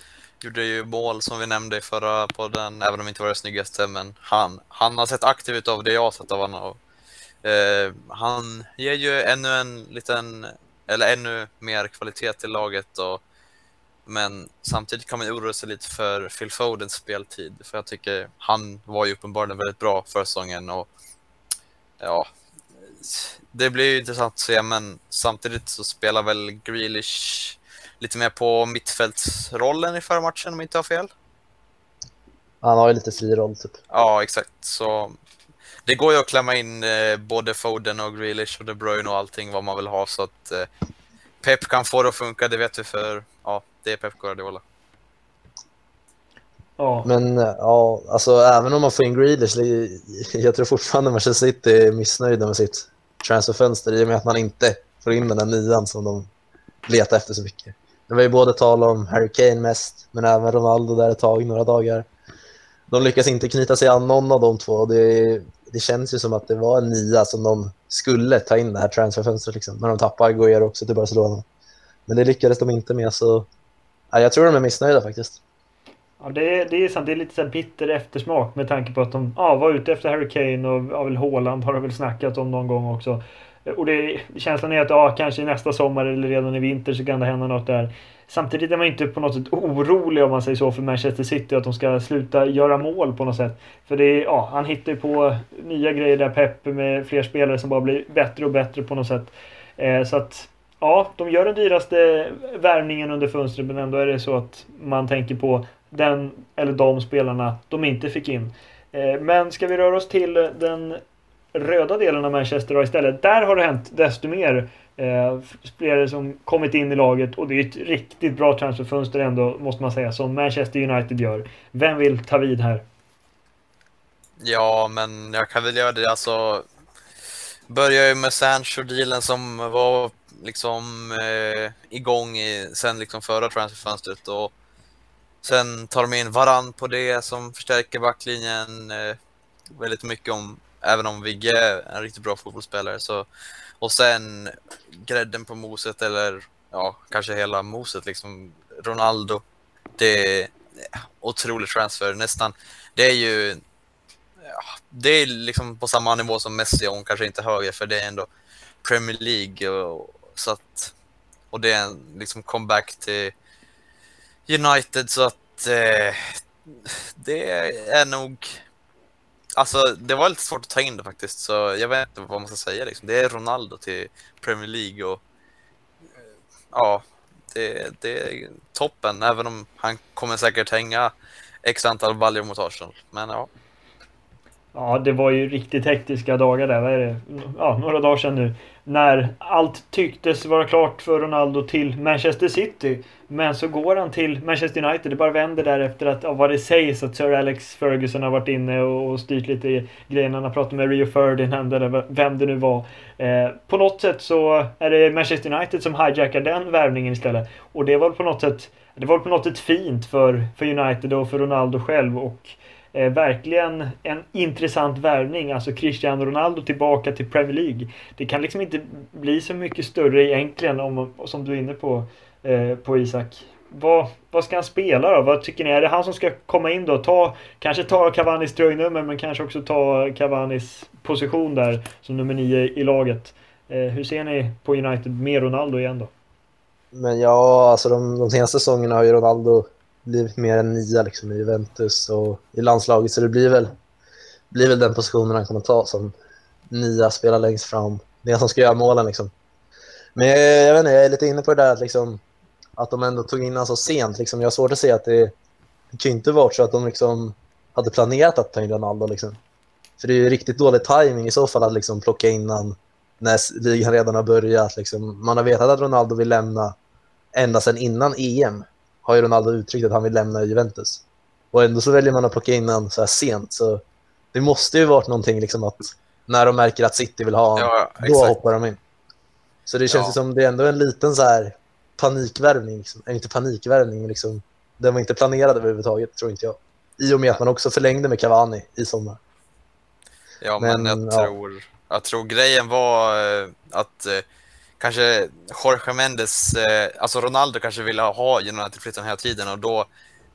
Gjorde ju mål som vi nämnde i förra podden, även om det inte var det snyggaste. Men han, han har sett aktiv ut av det jag har sett av honom. Eh, han ger ju ännu en liten, eller ännu mer kvalitet till laget. Och, men samtidigt kan man oroa sig lite för Phil Fodens speltid. För jag tycker han var ju uppenbarligen väldigt bra förra säsongen. Och, ja, det blir ju intressant att se, men samtidigt så spelar väl Grealish lite mer på mittfältsrollen i förra matchen om jag inte har fel. Han har ju lite fri roll typ. Ja, exakt. Så det går ju att klämma in eh, både Foden och Grealish och De Bruyne och allting vad man vill ha så att eh, Pep kan få det att funka, det vet vi för ja, det är Pep Guardiola. Ja. Men ja, alltså även om man får in Grealish, jag tror fortfarande Manchester City är missnöjda med sitt transferfönster i och med att man inte får in den där nian som de letar efter så mycket. Det var ju både tal om Harry Kane mest, men även Ronaldo där ett tag, några dagar. De lyckas inte knyta sig an någon av de två. Det, det känns ju som att det var en nia som de skulle ta in det här transferfönstret liksom. Men de tappar Aguero också till Barcelona. Men det lyckades de inte med så ja, jag tror de är missnöjda faktiskt. Ja, det, är, det är sant. Det är lite så bitter eftersmak med tanke på att de ja, var ute efter Harry Kane och ja, väl Haaland har de väl snackat om någon gång också. Och det, känslan är att ja, kanske nästa sommar eller redan i vinter så kan det hända något där. Samtidigt är man inte på något sätt orolig om man säger så för Manchester City att de ska sluta göra mål på något sätt. För det är, ja, han hittar ju på nya grejer där Pep med fler spelare som bara blir bättre och bättre på något sätt. Eh, så att ja, de gör den dyraste värvningen under fönstret men ändå är det så att man tänker på den eller de spelarna de inte fick in. Eh, men ska vi röra oss till den röda delen av Manchester istället. Där har det hänt desto mer. Eh, spelare som kommit in i laget och det är ett riktigt bra transferfönster ändå måste man säga som Manchester United gör. Vem vill ta vid här? Ja, men jag kan väl göra det. Alltså, börjar ju med Sancho-dealen som var liksom eh, igång i, sen liksom förra transferfönstret och sen tar de in Varann på det som förstärker backlinjen eh, väldigt mycket om även om Vigge är en riktigt bra fotbollsspelare. Så, och sen grädden på moset eller ja, kanske hela moset liksom. Ronaldo. Det är otrolig transfer. Nästan. Det är ju ja, det är liksom på samma nivå som Messi och kanske inte högre för det är ändå Premier League och, så att och det är en liksom comeback till United så att eh, det är nog Alltså, det var lite svårt att ta in det faktiskt, så jag vet inte vad man ska säga. Liksom. Det är Ronaldo till Premier League och ja, det, det är toppen, även om han kommer säkert hänga x antal baljor mot Arsenal. Men ja. Ja, det var ju riktigt hektiska dagar där. Vad är det? Ja, några dagar sedan nu. När allt tycktes vara klart för Ronaldo till Manchester City. Men så går han till Manchester United. Det bara vänder därefter. att, av vad det sägs att Sir Alex Ferguson har varit inne och, styrt lite i grejerna. Han har pratat med Rio Ferdinand eller vem det nu var. Eh, på något sätt så är det Manchester United som hijackar den värvningen istället. Och det var på något sätt, det var på något sätt fint för, för United och för Ronaldo själv. Och Eh, verkligen en intressant värvning. Alltså Cristiano Ronaldo tillbaka till Premier League. Det kan liksom inte bli så mycket större egentligen om, som du är inne på, eh, på Isak. Vad, vad ska han spela då? Vad tycker ni? Är det han som ska komma in då? Ta, kanske ta Cavanis tröjnummer men kanske också ta Cavanis position där som nummer nio i laget. Eh, hur ser ni på United med Ronaldo igen då? Men ja, alltså de, de senaste säsongerna har ju Ronaldo blivit mer än nia liksom, i Juventus och i landslaget. Så det blir väl, blir väl den positionen han kommer ta som nia, spela längst fram. Det är som ska göra målen liksom. Men jag, jag, vet inte, jag är lite inne på det där att, liksom, att de ändå tog in honom så sent. Liksom. Jag har svårt att se att det, det kan inte varit så att de liksom hade planerat att ta in Ronaldo. Liksom. För det är ju riktigt dålig timing i så fall att liksom plocka in honom när ligan redan har börjat. Liksom. Man har vetat att Ronaldo vill lämna ända sedan innan EM har ju Ronaldo uttryckt att han vill lämna Juventus. Och ändå så väljer man att plocka in honom så här sent. Så det måste ju varit någonting liksom att när de märker att City vill ha honom, ja, då hoppar de in. Så det känns ja. som det är ändå en liten så här panikvärvning. Liksom. Inte panikvärvning, men liksom, den var inte planerad överhuvudtaget, tror inte jag. I och med att man också förlängde med Cavani i sommar. Ja, men, men jag, ja. Tror, jag tror grejen var eh, att eh, kanske Jorge Mendes, eh, alltså Ronaldo kanske ville ha United-flytten hela tiden och då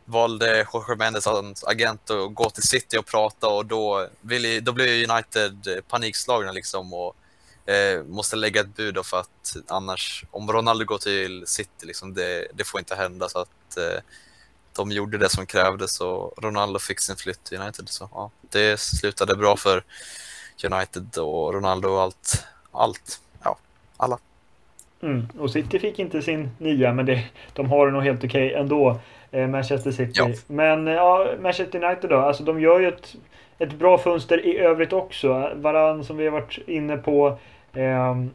valde Jorge Mendes hans agent att gå till City och prata och då, ville, då blev United panikslagna liksom och eh, måste lägga ett bud för att annars, om Ronaldo går till City, liksom, det, det får inte hända så att eh, de gjorde det som krävdes och Ronaldo fick sin flytt till United. Så ja, det slutade bra för United och Ronaldo och allt. Allt. Ja, alla. Mm. Och City fick inte sin nya, men det, de har det nog helt okej okay ändå. eh, Manchester City. Ja. Men eh, ja, Manchester United då, alltså de gör ju ett, ett bra fönster i övrigt också. Varann som vi har varit inne på ehm,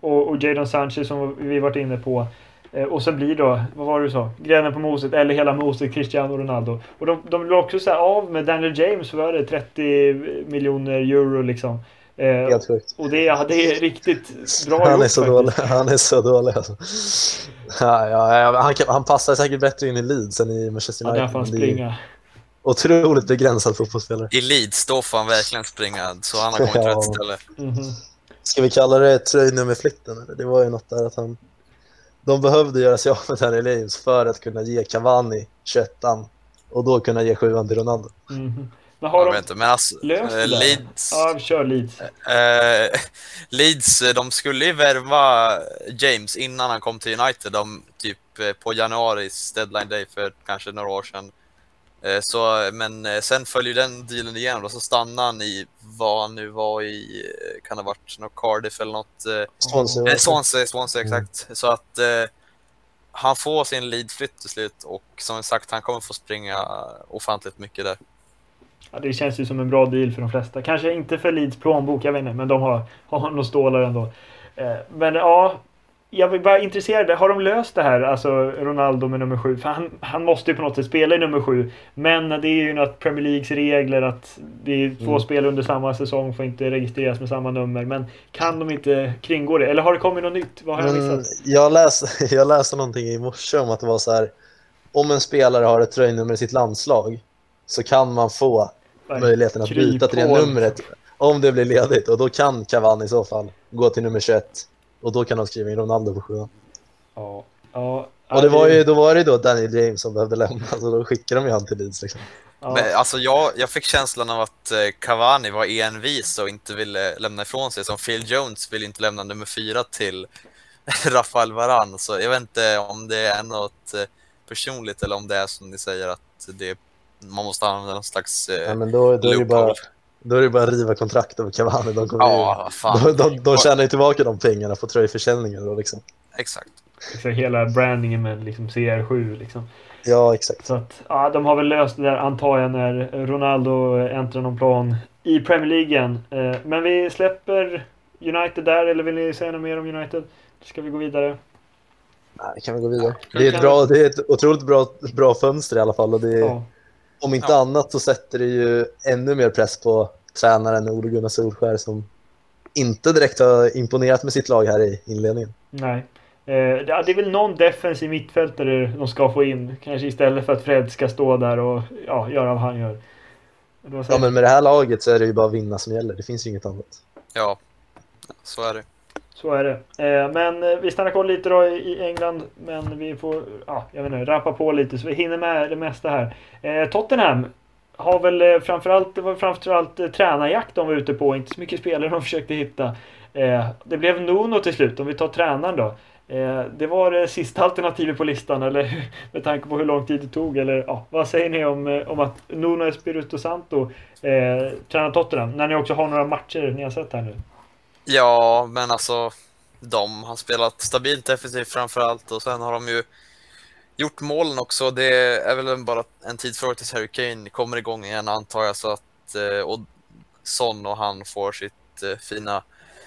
och, och Jadon Sanchez som vi varit inne på. Eh, Och sen blir då, vad var det du sa? Grädden på moset, eller hela moset, Cristiano Ronaldo. Och de, de blev också så av med Daniel James, vad var det? 30 miljoner euro liksom. Eh, Helt sjukt. och det, ja, det är riktigt bra Han är gjort så faktiskt. dålig. Han är så dålig alltså. Ja, ja, ja, han, kan, han passar säkert bättre in i Leeds än i Manchester Ja, United. där får han är springa. Otroligt begränsad fotbollsspelare. I Leeds, då får han verkligen springa. Så han har kommit Ja. rätt ställe. Mhm. Ska vi kalla det tröjnummerflykten? eller? Det var ju något där att han... De behövde göra sig av med Daniel James för att kunna ge Cavani 21 och då kunna ge 7 till Ronaldo. Mhm. Men har Jag de inte, men alltså, eh? Leeds, Ja, kör Leeds. eh, Leeds, eh, de skulle ju värva James innan han kom till United. De, typ eh, på januaris deadline day för kanske några år sedan. Eh, Så, men sen följer den dealen igenom och så stannade han i vad han nu var i, kan det ha varit något Cardiff eller något. eh, Swansea. Eh, Swansea, Swansea Mm. exakt. Så att eh, han får sin lead-flytt till slut och som sagt han kommer få springa ofantligt mycket där. Ja, det känns ju som en bra deal för de flesta. Kanske inte för Leeds plånbok, jag vet inte, men de har, har några stålar ändå. Eh, men ja, jag vill bara intresserad. Har de löst det här, alltså Ronaldo med nummer sju? För han, han måste ju på något sätt spela i nummer sju. Men det är ju något Premier Leagues regler att det är två Mm. spel under samma säsong får inte registreras med samma nummer. Men kan de inte kringgå det? Eller har det kommit något nytt? Vad har jag missat? jag läste, jag läste någonting i morse om att det var så här. Om en spelare har ett tröjnummer i sitt landslag så kan man få möjligheten att byta till det numret om det blir ledigt och då kan Cavani i så fall gå till nummer 21 och då kan de skriva in Ronaldo på 7 Ja. ja. Och det var ju, då var det då Daniel James som behövde lämna så då skickade de ju han till Leeds liksom. Ja. Men, alltså jag, jag fick känslan av att eh, Cavani var envis och inte ville lämna ifrån sig. Som Phil Jones vill inte lämna nummer fyra till Rafael Varane. Så jag vet inte om det är något eh, personligt eller om det är som ni säger att det, man måste använda någon slags eh, Ja, men då, då, är det bara, då är det bara att riva kontrakt över Cavani. De, kommer Ja, ju, fan. de, de, de tjänar ju tillbaka de pengarna på tröjförsäljningen då liksom. Exakt. Liksom hela brandingen med liksom CR7 liksom. Ja, exakt. Så att, ja, de har väl löst det där antar jag när Ronaldo äntrar någon plan i Premier League. Eh, Men vi släpper United där, eller vill ni säga något mer om United? Ska vi gå vidare? Nej, kan vi gå vidare. Det är, ett bra, det är ett otroligt bra, bra fönster i alla fall. Och det är, Ja. Om inte Ja. annat så sätter det ju ännu mer press på tränaren Ole Gunnar Solskär som inte direkt har imponerat med sitt lag här i inledningen. Nej. Eh, det är väl någon defensiv mittfältare de ska få in. Kanske istället för att Fred ska stå där och ja, göra vad han gör. Ja, men med det här laget så är det ju bara att vinna som gäller. Det finns ju inget annat. Ja, så är det. Så är det. Eh, men eh, vi stannar kvar lite då i England. Men vi får, ja, jag vet inte, rappa på lite så vi hinner med det mesta här. Eh, Tottenham har väl framförallt, det var framförallt tränarjakt de var ute på. Inte så mycket spelare de försökte hitta. Det blev Nuno till slut, om vi tar tränaren då. Det var det sista alternativet på listan, eller med tanke på hur lång tid det tog. Eller ja, vad säger ni om, om att Nuno Espirito Santo eh, tränar Tottenham? När ni också har några matcher ni har sett här nu. Ja, men alltså de har spelat stabilt defensivt framför allt och sen har de ju gjort målen också. Det är väl bara en tidsfråga tills Harry Kane kommer igång igen antar jag så att eh, och Son och han får sitt eh, fina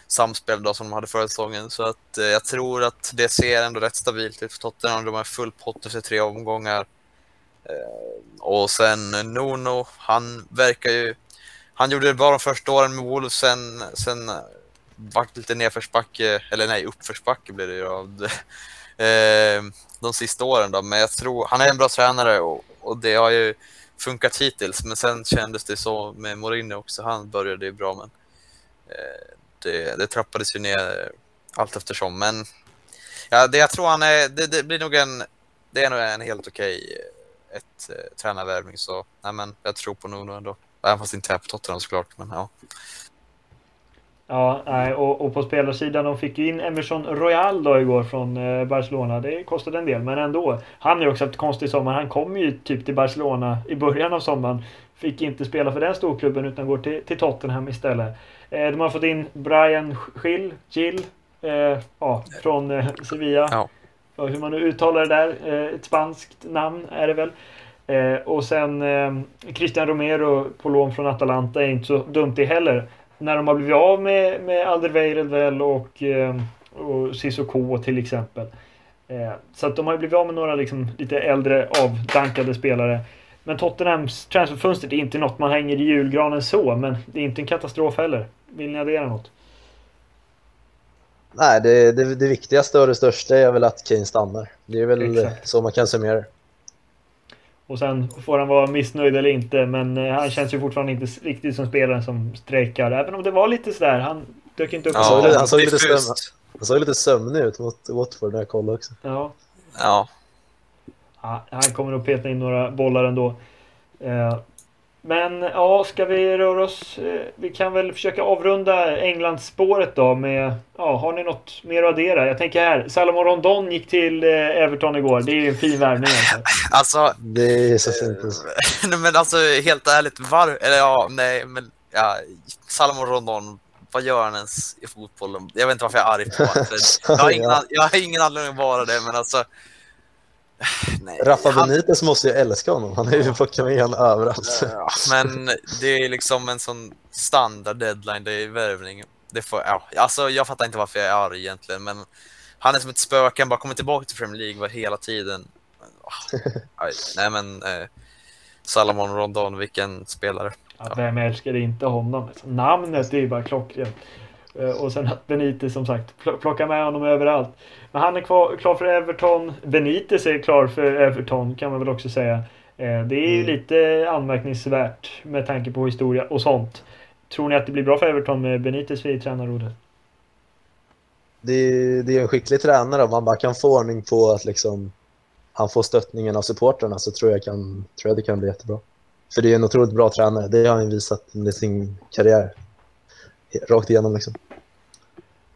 samspel då som de hade förra säsongen. Så att eh, jag tror att det ser ändå rätt stabilt ut för Tottenham. De har full pott efter tre omgångar. Och sen Nuno, han verkar ju han gjorde det bra de första åren med Wolves, sen, sen vart lite nedförsbacke, eller nej, uppförsbacke blev det ju av det. Ehm, de sista åren då. Men jag tror, han är en bra tränare och, och det har ju funkat hittills. Men sen kändes det så med Mourinho också. Han började ju bra men eh, det, det trappades ju ner allt eftersom. Men ja, det jag tror han är, det, det blir nog en, det är nog en helt okej eh, ett eh, tränarvärvning så nej men jag tror på Nuno ändå. Även fast inte är på Tottenham såklart men ja. Ja, nej, och, och på spelarsidan, de fick ju in Emerson Royal då igår från eh, Barcelona. Det kostade en del, men ändå. Han har ju också haft konstig sommar. Han kom ju typ till Barcelona i början av sommaren. Fick inte spela för den storklubben utan går till, till Tottenham istället. Eh, de har fått in Brian Gill, Gill eh, ja, från eh, Sevilla. Ja. hur man nu uttalar det där. Eh, ett spanskt namn är det väl. Eh, och sen eh, Christian Romero på lån från Atalanta är inte så dumt det heller. När de har blivit av med, med Alderweireld och, eh, och Cissoko till exempel. Eh, så att de har blivit av med några liksom, lite äldre avdankade spelare. Men Tottenhams transferfönster är inte något man hänger i julgranen så, men det är inte en katastrof heller. Vill ni addera något? Nej, det, det, det viktigaste och det största är väl att Kane stannar. Det är väl Exakt. så man kan summera det. Och sen får han vara missnöjd eller inte, men eh, han känns ju fortfarande inte riktigt som spelaren som strejkar. Även om det var lite sådär, han dök inte upp. Ja, han såg lite. Han såg lite sömnig ut mot Watford när jag kollade också. Ja. Ja, Ja, han kommer att peta in några bollar ändå. Eh, Men ja, ska vi röra oss? eh, Vi kan väl försöka avrunda Englandsspåret då med... Ja, har ni något mer att addera? Jag tänker här, Salomon Rondon gick till eh, Everton igår. Det är en fin värvning alltså. alltså, Det är så fint. alltså. nej, men alltså helt ärligt, var, eller ja, nej, men ja, Salomon Rondon, vad gör han ens i fotbollen? Jag vet inte varför jag är arg på honom. Jag har ingen, jag har ingen anledning att vara det, men alltså. Nej, Rafa han- Benitez måste ju älska honom. Han har ju plockat med honom överallt. Ja, men det är liksom en sån standard deadline, det är värvning. Det får, ja, alltså jag fattar inte varför jag är arg egentligen, men han är som ett spöke, han bara kommer tillbaka till Premier League var hela tiden. Nej men, eh, Salomon Rondon, vilken spelare. Ja, vem älskar inte honom? Namnet är ju bara klockrent. Eh, Och sen att Benitez som sagt pl- plockar med honom överallt. Men han är kvar, klar för Everton. Benitez är klar för Everton kan man väl också säga. Eh, Det är ju Mm. lite anmärkningsvärt med tanke på historia och sånt. Tror ni att det blir bra för Everton med Benitez vid tränarrodret? Det är, det är en skicklig tränare. Om man bara kan få ordning på att liksom, han får stöttningen av supporterna så tror jag, kan, tror jag det kan bli jättebra. För det är en otroligt bra tränare. Det har han visat under sin karriär. Rakt igenom liksom.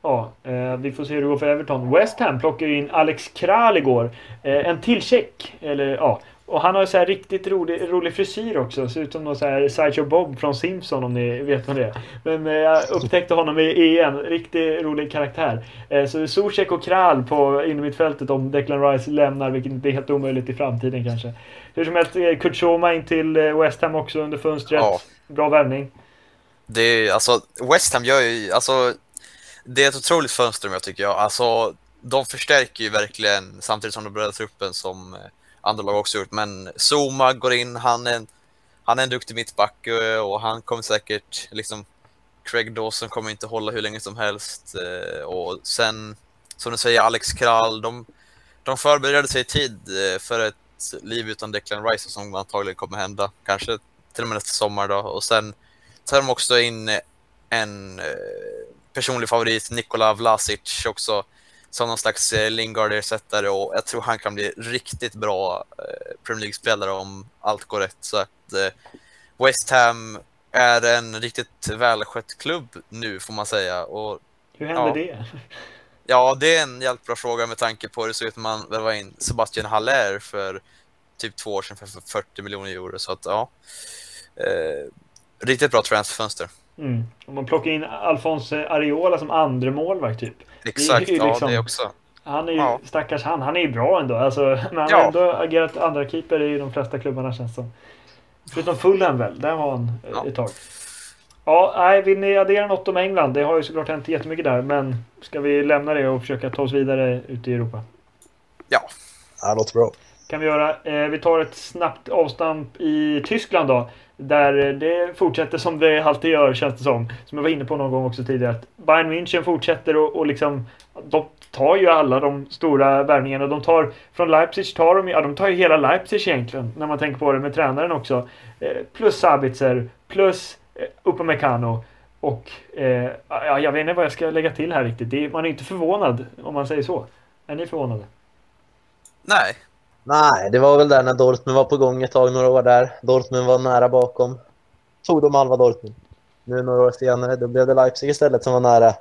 Ja, eh, vi får se hur det går för Everton. West Ham plockar ju in Alex Kral igår. Eh, en till tjeck. Eller ja. Och han har ju så här riktigt rolig, rolig frisyr också. Ser ut som någon så här Sideshow Bob från Simpson om ni vet vem det är. Men eh, jag upptäckte honom i EM. Riktigt rolig karaktär. Eh, så Zuzek och Kral på innermittfältet om Declan Rice lämnar, vilket inte är helt omöjligt i framtiden kanske. Hur som helst, eh, Kurt Schoma in till West Ham också under fönstret. Ja. Bra värvning. Det är, alltså, West Ham gör ju, alltså, det är ett otroligt fönster jag tycker jag. Alltså, de förstärker ju verkligen samtidigt som de breddar truppen som eh, andra lag också gjort. Men Zuma går in, han är en, han är en duktig mittback eh, och han kommer säkert, liksom, Craig Dawson kommer inte hålla hur länge som helst. Eh, och sen, som du säger, Alex Kral, de, de förberedde sig i tid för ett liv utan Declan Rice som antagligen kommer hända. Kanske till och med nästa sommar då. Och sen tar de också in en eh, personlig favorit, Nikola Vlasic också, som någon slags eh, Lingard-ersättare och jag tror han kan bli riktigt bra eh, Premier League-spelare om allt går rätt. Så att eh, West Ham är en riktigt välskött klubb nu får man säga. Och Hur hände Ja. det? ja, det är en jävligt bra fråga med tanke på hur det såg ut när man värvade in Sebastian Haller för typ två år sedan för 40 miljoner euro. Så att ja, eh, riktigt bra transferfönster. Mm. Om man plockar in Alphonse Areola som andra målvakt typ. Exakt, ju ja liksom- det också. Han är ju, Ja. stackars han, han är ju bra ändå. Alltså, men han Ja. har ändå agerat andra keeper i de flesta klubbarna känns som. Förutom Fulham väl, där var han eh, Ja. ett tag. Ja, nej, vill ni addera något om England? Det har ju såklart hänt jättemycket där, men ska vi lämna det och försöka ta oss vidare ut i Europa? Ja, det låter bra. kan vi göra. Eh, vi tar ett snabbt avstamp i Tyskland då. Där eh, det fortsätter som det alltid gör känns det som. Som jag var inne på någon gång också tidigare. Att Bayern München fortsätter och, och liksom de tar ju alla de stora värvningarna. De tar från Leipzig tar de, ja, de tar ju hela Leipzig egentligen. När man tänker på det med tränaren också. Eh, plus Sabitzer, plus eh, Upamecano. Och eh, ja, jag vet inte vad jag ska lägga till här riktigt. Det är, man är inte förvånad om man säger så. Är ni förvånade? Nej, Nej, det var väl där när Dortmund var på gång ett tag, några år där. Dortmund var nära bakom. Tog de halva Dortmund. Nu några år senare, då blev det Leipzig istället som var nära.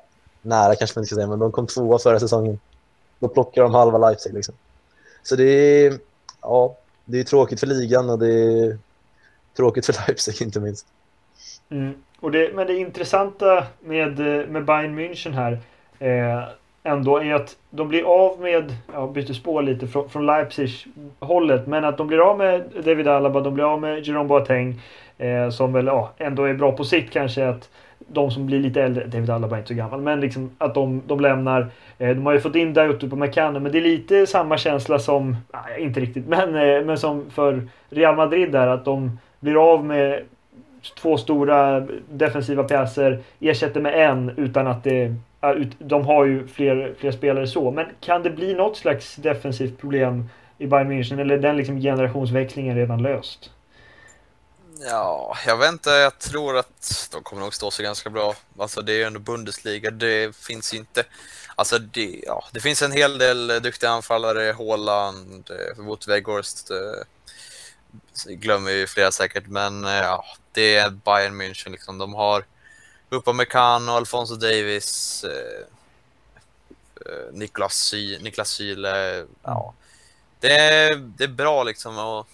Nära kanske man inte ska säga, men de kom tvåa förra säsongen. Då plockar de halva Leipzig liksom. Så det är, ja, det är tråkigt för ligan och det är tråkigt för Leipzig inte minst. Mm. Och det, men det intressanta med, eh, med Bayern München här. Eh, ändå är att de blir av med, jag byter spår lite från, från Leipzig hållet, men att de blir av med David Alaba, de blir av med Jerome Boateng eh, som väl ja, ändå är bra på sikt kanske att de som blir lite äldre, David Alaba är inte så gammal, men liksom att de, de lämnar. Eh, de har ju fått in Dayot på McCann, men det är lite samma känsla som, nej, inte riktigt, men, eh, men som för Real Madrid där att de blir av med två stora defensiva pjäser, ersätter med en utan att det de har ju fler, fler spelare så, men kan det bli något slags defensivt problem i Bayern München eller är den liksom generationsväxlingen redan löst? Ja, jag vet inte. Jag tror att de kommer nog stå sig ganska bra. Alltså det är ju ändå Bundesliga. Det finns ju inte... Alltså det, ja, det finns en hel del duktiga anfallare. Haaland, eh, Wout Weghorst. Eh, Eh, glömmer ju flera säkert, men eh, ja, det är Bayern München liksom. De har Upamecano, Alfonso Davis, eh, Niklas, Sy Niklas Syle. Ja. Det, är, det är bra liksom. Och,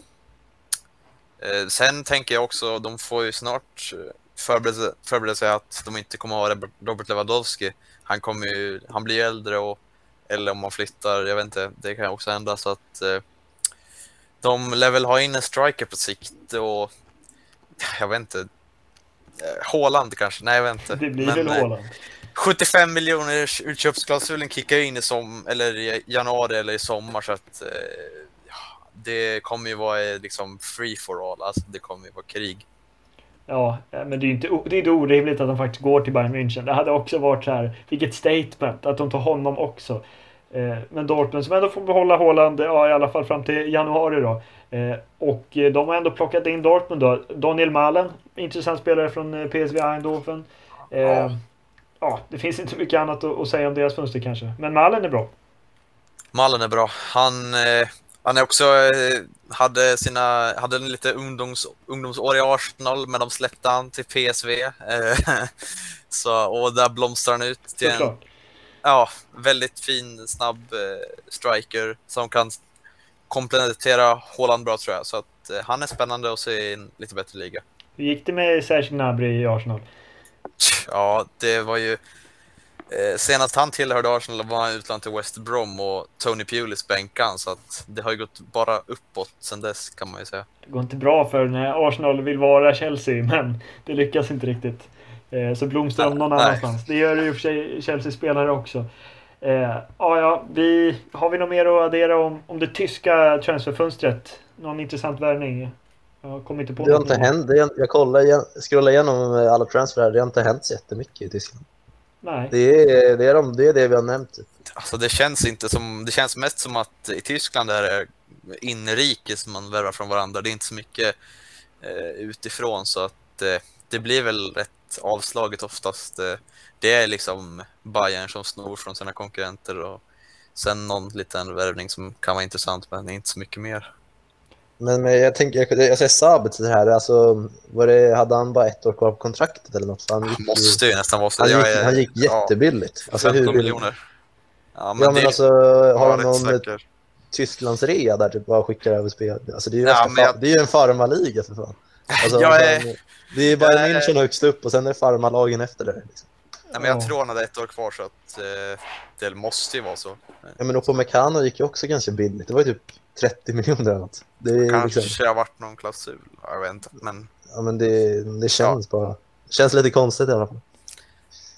Eh, sen tänker jag också, de får ju snart eh, förbereda, förbereda sig att de inte kommer att ha Robert Lewandowski. Han, kommer ju, han blir äldre och eller om man flyttar, jag vet inte, det kan också hända så att eh, de lär väl ha in en striker på sikt och jag vet inte. Eh, Håland kanske? Nej, jag vet inte. Det blir Men, väl Håland. 75 miljoner utköpsklausulen kickar in i som, eller i januari eller i sommar så att eh, det kommer ju vara eh, liksom free for all, alltså det kommer ju vara krig. Ja, men det är ju inte, det är inte orimligt att de faktiskt går till Bayern München. Det hade också varit så här, vilket statement att de tar honom också. Eh, men Dortmund som ändå får behålla Haaland, ja i alla fall fram till januari då. Eh, och de har ändå plockat in Dortmund då. Daniel Malen, intressant spelare från PSV Eindhoven. Ja. ja, det finns inte mycket annat att säga om deras fönster kanske. Men Malen är bra. Malen är bra. Han han är också, eh, hade, sina, hade en lite ungdoms, ungdomsår i Arsenal, men de släppte han till PSV. Eh, så, och där blomstrar han ut till en ja, väldigt fin, snabb eh, striker som kan komplettera Haaland bra tror jag. Så att han är spännande att se i en lite bättre liga. Hur gick det med Serge Gnabry i Arsenal? Ja, det var ju Eh, senast han tillhörde Arsenal var han utlånad till West Brom och Tony Pulis bänkan så att det har ju gått bara uppåt sen dess kan man ju säga. Det går inte bra för när Arsenal vill vara Chelsea men det lyckas inte riktigt. Eh, så blomstrar de någon nej. annanstans. Det gör ju för sig Chelsea-spelare också. Eh, ja, ja, vi, har vi något mer att addera om, om det tyska transferfönstret? Någon intressant värvning? Jag kommer inte på det har inte hänt. Jag kollar, scrollar igenom alla transferar. Det har inte hänt så jättemycket i Tyskland. Nej. Det är det, är de, det, är det vi har nämnt. Alltså det känns inte som, det känns mest som att i Tyskland är det inrikes man värvar från varandra. Det är inte så mycket eh, utifrån så att eh, det blir väl rätt avslaget oftast. Eh, det är liksom Bayern som snor från sina konkurrenter och sen någon liten värvning som kan vara intressant men inte så mycket mer. Men jag tänker, jag säger Sabitz här, alltså, var det, hade han bara ett år kvar på kontraktet eller något? Han gick, måste ju nästan vara så. Han gick, är, han gick jättebilligt. Ja, alltså, 15 hur miljoner. Ja, men, ja, men det, alltså, har han någon säker. Tysklands rea där typ bara skickar över spel? Alltså, det är ju, ja, jag... det en farmarliga för fan. Alltså, jag är... Det är bara är... München högst upp och sen är det farmarlagen efter det. Liksom. Ja, men jag tror han hade ett år kvar så att eh, det måste ju vara så. Ja, men på Mekano gick ju också ganska billigt. Det var ju typ 30 miljoner eller något. Det kanske liksom... har varit någon klausul, jag vet inte. Men, ja, men det, det känns ja. bara. Det känns lite konstigt i alla fall.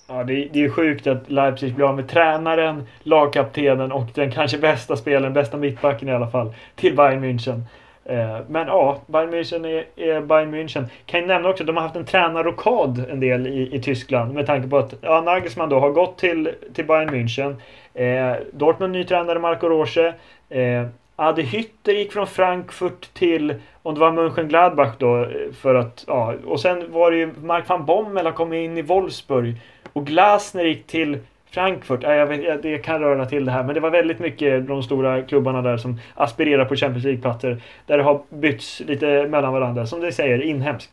Ja, det, det är sjukt att Leipzig blir av med tränaren, lagkaptenen och den kanske bästa spelaren, bästa mittbacken i alla fall, till Bayern München. Eh, men ja, Bayern München är, är Bayern München. Kan jag nämna också att de har haft en tränarrokad en del i, i Tyskland med tanke på att ja, Nagelsmann då har gått till, till Bayern München. Eh, Dortmund ny tränare Marco Roche. Eh, Adi Hütter gick från Frankfurt till, om det var Mönchengladbach då, eh, för att, ja, och sen var det ju Mark van Bommel har kommit in i Wolfsburg. Och Glasner gick till Frankfurt, ja, jag vet, det kan röra till det här, men det var väldigt mycket de stora klubbarna där som aspirerar på Champions League-platser. Där det har bytts lite mellan varandra, som det säger, inhemskt.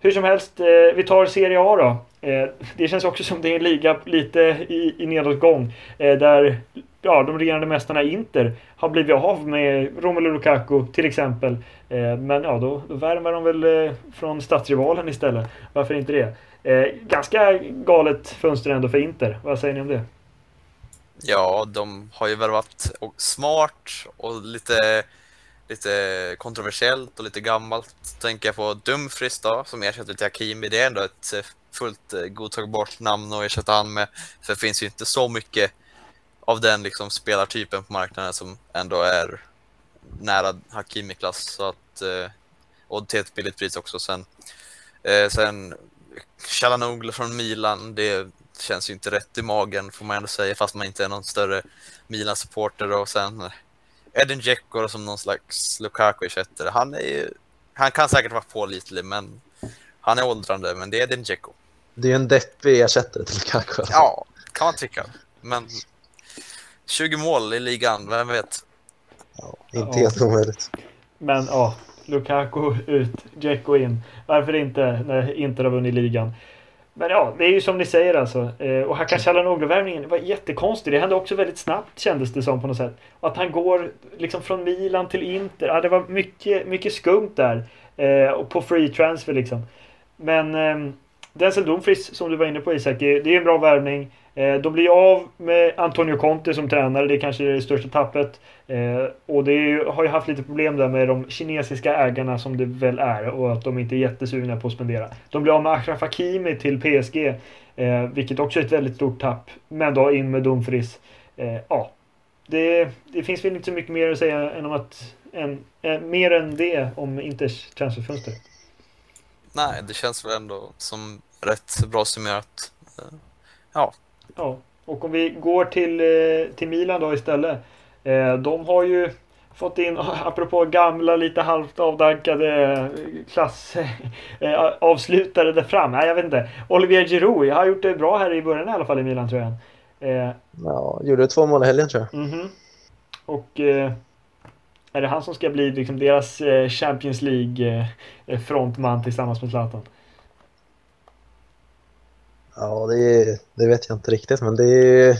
Hur som helst, eh, vi tar Serie A då. Eh, det känns också som det är en liga lite i, i nedåtgång. Eh, där ja, de regerande mästarna Inter har blivit av med Romelu Lukaku till exempel. Eh, men ja, då, då värmer de väl eh, från stadsrivalen istället. Varför inte det? Eh, ganska galet fönster ändå för Inter. Vad säger ni om det? Ja, de har ju värvat smart och lite, lite kontroversiellt och lite gammalt. Tänker jag på Dumfries då, som ersätter till Hakimi. Det är ändå ett eh, fullt eh, godtagbart namn att ersätta han med. För det finns ju inte så mycket av den liksom spelartypen på marknaden som ändå är nära Hakimi-klass. Så att, eh, och till ett billigt pris också. Sen, sen Chalanoglu från Milan, det känns ju inte rätt i magen får man ändå säga fast man inte är någon större Milan-supporter och sen Edin Dzeko som någon slags Lukaku-ersättare. Han är ju, han kan säkert vara pålitlig men han är åldrande men det är Edin Dzeko. Det är en deppig ersättare till Lukaku. Ja, kan man tycka. Men 20 mål i ligan, vem vet? Ja, inte helt omöjligt. Men ja, Lukaku ut, Dzeko in. Varför inte när Inter har vunnit ligan? Men ja, det är ju som ni säger alltså. Eh, och Hakan Calhanoglu-värvningen var jättekonstig. Det hände också väldigt snabbt kändes det som på något sätt. Och att han går liksom från Milan till Inter. Ja, det var mycket, mycket skumt där. Eh, och på free transfer liksom. Men ehm, Denzel Dumfries som du var inne på Isak, det är en bra värvning. Eh, de blir av med Antonio Conte som tränare, det är kanske är det största tappet. Eh, och det ju, har ju haft lite problem där med de kinesiska ägarna som det väl är och att de inte är jättesugna på att spendera. De blir av med Achraf Hakimi till PSG, eh, vilket också är ett väldigt stort tapp. Men då in med Dumfries. Ja, det, det, finns väl inte så mycket mer att säga än om att än, mer än det om Inters transferfönster. Nej, det känns väl ändå som rätt bra summerat. Ja, Ja, och om vi går till, eh, till Milan då istället. Eh, de har ju fått in, apropå gamla lite halvt avdankade klass eh, avslutare där fram. Nej, jag vet inte. Olivier Giroud har gjort det bra här i början i alla fall i Milan tror jag. Ja, gjorde två mål i helgen tror jag. Mm -hmm. Och är det han som ska bli liksom deras Champions League frontman tillsammans med Zlatan? Ja, det, det vet jag inte riktigt, men det är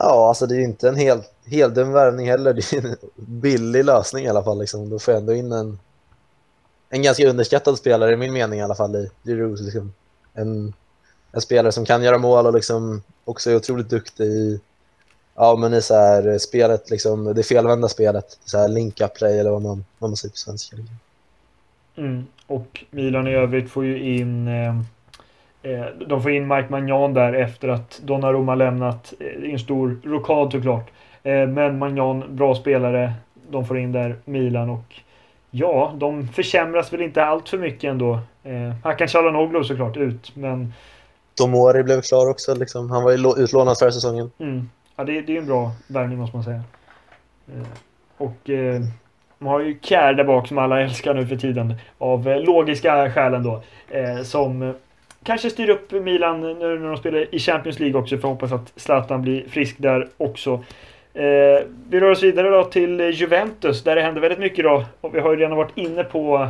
Ja, alltså det är ju inte en hel helt dum värvning heller. Det är en billig lösning i alla fall. Liksom. Då får jag ändå in en, en ganska underskattad spelare i min mening i alla fall i Giroud. Liksom. En, en spelare som kan göra mål och liksom också är otroligt duktig i, ja, men i så här, spelet, liksom, det felvända spelet. Så här link-up play eller vad man, vad man säger på svenska. Liksom. Mm. Och Milan i övrigt får ju in Eh, de får in Mike Magnan där efter att Donnarumma lämnat. Det är en stor rokad såklart. Eh, men Magnan, bra spelare. De får in där Milan och ja, de försämras väl inte allt för mycket ändå. Eh, Hakan Calhanoglu såklart ut, men... Tomori blev klar också liksom. Han var ju utlånad förra säsongen. Mm. Ja, det, det är en bra värvning måste man säga. Och eh, man har ju Kjär där bak som alla älskar nu för tiden. Av eh, logiska skäl ändå. Eh, som kanske styr upp Milan nu när de spelar i Champions League också. För hoppas att Zlatan blir frisk där också. Eh, vi rör oss vidare då till Juventus där det händer väldigt mycket idag Och vi har ju redan varit inne på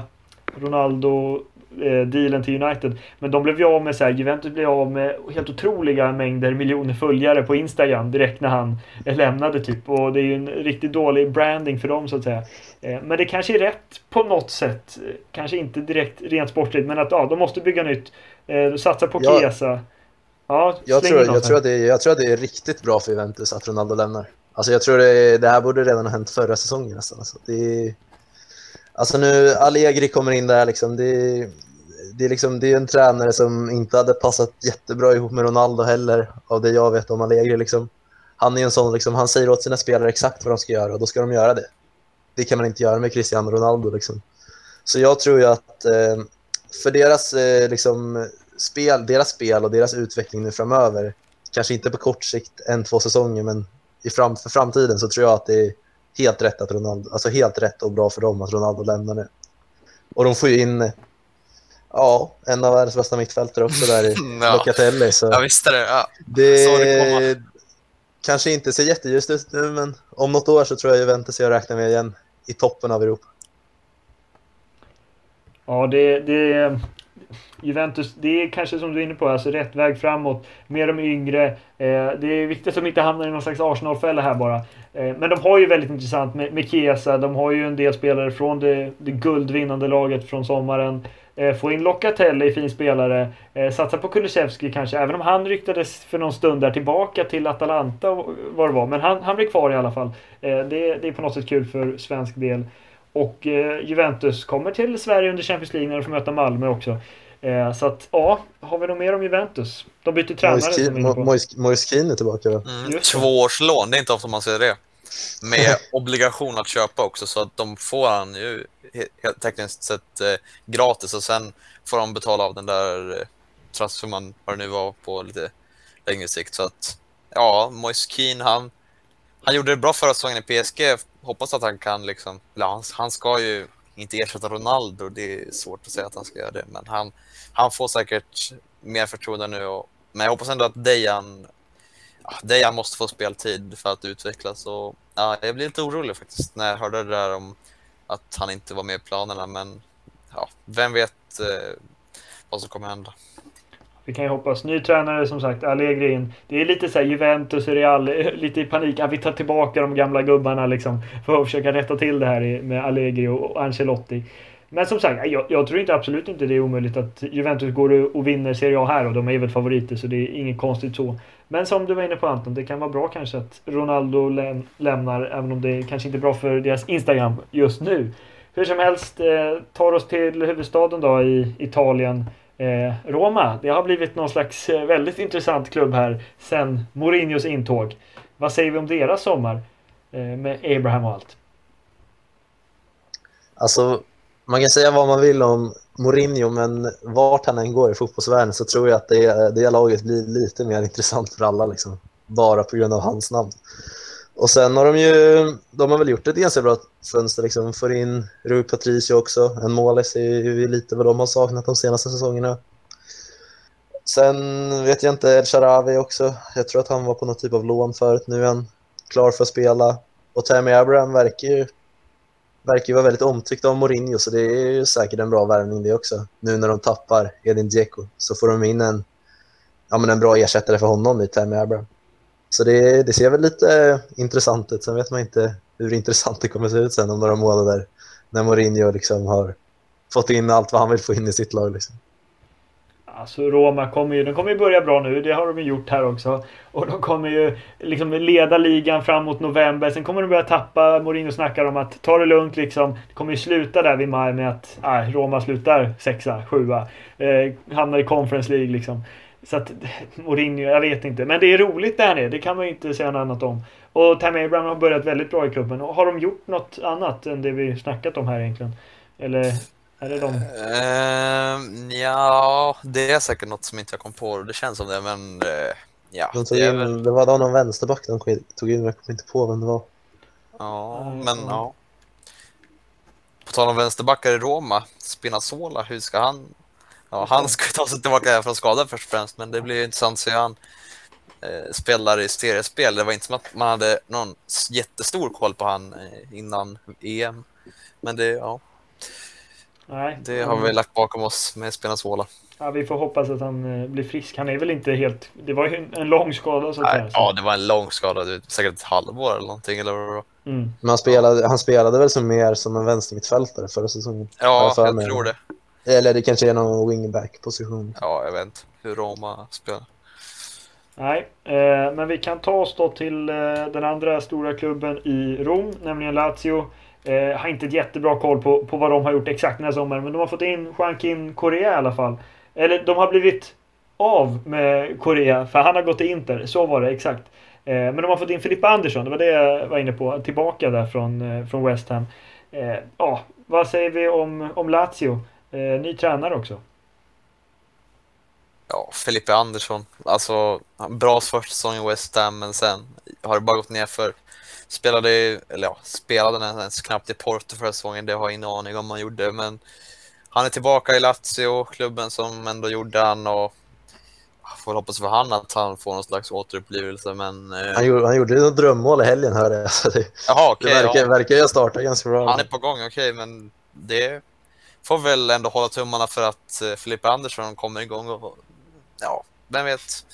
Ronaldo eh, dealen till United. Men de blev ju av med så här, Juventus blev av med helt otroliga mängder miljoner följare på Instagram direkt när han lämnade typ. Och det är ju en riktigt dålig branding för dem så att säga. Eh, men det kanske är rätt på något sätt. Kanske inte direkt rent sportligt men att ja, de måste bygga nytt. Eh, satsa på ja, Chiesa. Ja, jag, tror, jag, tror att det är, jag tror att det är riktigt bra för Juventus att Ronaldo lämnar. Alltså jag tror det, det här borde redan ha hänt förra säsongen nästan. Alltså, det alltså nu, Allegri kommer in där liksom. Det, det, är liksom, det är en tränare som inte hade passat jättebra ihop med Ronaldo heller, av det jag vet om Allegri. Liksom. Han är en sån, liksom, han säger åt sina spelare exakt vad de ska göra och då ska de göra det. Det kan man inte göra med Cristiano Ronaldo. Liksom. Så jag tror ju att eh, för deras, eh, liksom, spel, deras spel och deras utveckling nu framöver, kanske inte på kort sikt, en, två säsonger, men i fram, för framtiden så tror jag att det är helt rätt att Ronaldo, alltså helt rätt och bra för dem att Ronaldo lämnar nu. Och de får ju in ja, en av världens bästa mittfältare också där i ja. Locatelli. Så ja, visst är det. Ja. Det, det kanske inte ser jätteljust ut nu, men om något år så tror jag Juventus jag räknar med igen i toppen av Europa. Ja, det, det, Juventus, det är kanske som du är inne på, alltså rätt väg framåt. Med de yngre. Eh, det är viktigt att de inte hamnar i någon slags Arsenal-fälla här bara. Eh, men de har ju väldigt intressant med, med Chiesa. De har ju en del spelare från det, det guldvinnande laget från sommaren. Eh, få in Locatelli, fin spelare. Eh, satsa på Kulusevski kanske, även om han ryktades för någon stund där tillbaka till Atalanta och vad det var. Men han, han blir kvar i alla fall. Eh, det, det är på något sätt kul för svensk del. Och Juventus kommer till Sverige under Champions League när de får möta Malmö också. Så att ja, har vi något mer om Juventus? De byter tränare. Moise Keane är tillbaka va? Mm, Just det. tvåårslån, det är inte ofta man ser det. Med obligation att köpa också, så att de får han ju tekniskt sett eh, gratis och sen får de betala av den där eh, transferman, vad det nu var, på lite längre sikt. Så att, ja, Moise Keane, han, han gjorde det bra förra säsongen i PSG. Hoppas att han kan liksom, han, han ska ju inte ersätta Ronaldo, det är svårt att säga att han ska göra det, men han, han får säkert mer förtroende nu. Och, men jag hoppas ändå att Dejan ja, Dejan måste få speltid för att utvecklas. Och, ja, jag blev lite orolig faktiskt när jag hörde det där om att han inte var med i planerna. Men ja, vem vet eh, vad som kommer hända. Vi kan ju hoppas. Ny tränare som sagt, Allegri in. Det är lite så här Juventus och Real, eh, lite i panik. Att vi tar tillbaka de gamla gubbarna liksom. För att försöka rätta till det här med Allegri och och Ancelotti. Men som sagt, jag, jag tror inte absolut inte det är omöjligt att Juventus går och- vinner Serie A här och de är väl favoriter så det är inget konstigt så. Men som du var inne på Anton, det kan vara bra kanske att Ronaldo läm- lämnar även om det kanske inte är bra för deras Instagram just nu. Hur som helst, eh, tar oss till huvudstaden då i Italien. Eh, Roma, det har blivit någon slags eh, väldigt intressant klubb här sen Mourinhos intåg. Vad säger vi om deras sommar? Eh, med Abraham och allt. Alltså, man kan säga vad man vill om Mourinho, men vart han än går i fotbollsvärlden så tror jag att det, det laget blir lite mer intressant för alla, liksom. bara på grund av hans namn. Och sen har de ju, de har väl gjort ett ganska bra fönster, liksom. får in Rui Patricio också, en målis är ju lite vad de har saknat de senaste säsongerna. Sen vet jag inte, El Sharawi också, jag tror att han var på någon typ av lån förut, nu är han klar för att spela. Och Tammy Abraham verkar ju verkar ju vara väldigt omtyckt av Mourinho, så det är ju säkert en bra värvning det också. Nu när de tappar Edin Dzeko så får de in en, ja, men en bra ersättare för honom i Tammy Abraham. Så det, det ser väl lite eh, intressant ut. Sen vet man inte hur intressant det kommer se ut sen om några månader när Mourinho liksom har fått in allt vad han vill få in i sitt lag. Liksom. Alltså Roma kommer ju, de kommer ju börja bra nu, det har de ju gjort här också. Och de kommer ju liksom leda ligan fram mot november. Sen kommer de börja tappa. Mourinho snackar om att ta det lugnt liksom. Det kommer ju sluta där vid maj med att äh, Roma slutar sexa, sjua. Eh, hamnar i Conference League liksom. Så att Mourinho, jag vet inte. Men det är roligt där nere, det kan man ju inte säga något annat om. Och Tammy Abraham har börjat väldigt bra i klubben. Och har de gjort något annat än det vi snackat om här egentligen? Eller är det de? Ehm, ja, det är säkert något som inte jag kom på. Det känns som det, men eh, ja. De tog det in, väl, det var någon vänsterback de tog in, jag kommer inte på vem det var. ja, men ja. På tal om vänsterbackar i Roma, Spinazzola, hur ska han... Ja, han ska ju ta sig tillbaka från skada först och främst, men det blir ju intressant att se han eh, spelar i seriespel. Det var inte som att man hade någon jättestor koll på han eh, innan EM. Men det, ja, Nej. det har vi lagt bakom oss med Spinazzola. Ja, vi får hoppas att han eh, blir frisk. Han är väl inte helt... Det var ju en, lång skada så att säga. Nej, så- ja, det var en lång skada, det var säkert ett halvår eller någonting. Eller vad. Mm. Men han spelade, han spelade väl som mer som en vänstermittfältare förra säsongen. Ja, jag för jag mig. tror det. Eller det kanske är någon wingback-position. Ja, jag vet inte hur Roma spelar. Nej, eh, men vi kan ta oss då till eh, den andra stora klubben i Rom, nämligen Lazio. Eh, har inte ett jättebra koll på, på vad de har gjort exakt den här sommaren, men de har fått in Jean-Kin Korea i alla fall. Eller de har blivit av med Korea, för han har gått till Inter. Så var det exakt. Eh, men de har fått in Filippa Andersson, det var det jag var inne på. Tillbaka där från, eh, från West Ham. Eh, Ja, vad säger vi om, om Lazio? Eh, ny tränare också. Ja, Felipe Andersson. Alltså, bra första säsong i West Ham, men sen har det bara gått ner för Spelade, eller ja, spelade han ens knappt i Porto förra säsongen, det har jag ingen aning om han gjorde, men han är tillbaka i Lazio, klubben som ändå gjorde han och jag får hoppas för han att han får någon slags återupplivelse, men... eh, Han gjorde, han gjorde ett drömmål i helgen hörde jag. Så det, Jaha, det okej. verkar, ja. verkar ju ha startat ganska bra. Han är på gång, okej, men det får väl ändå hålla tummarna för att eh, Filippa Andersson kommer igång och ja, vem vet.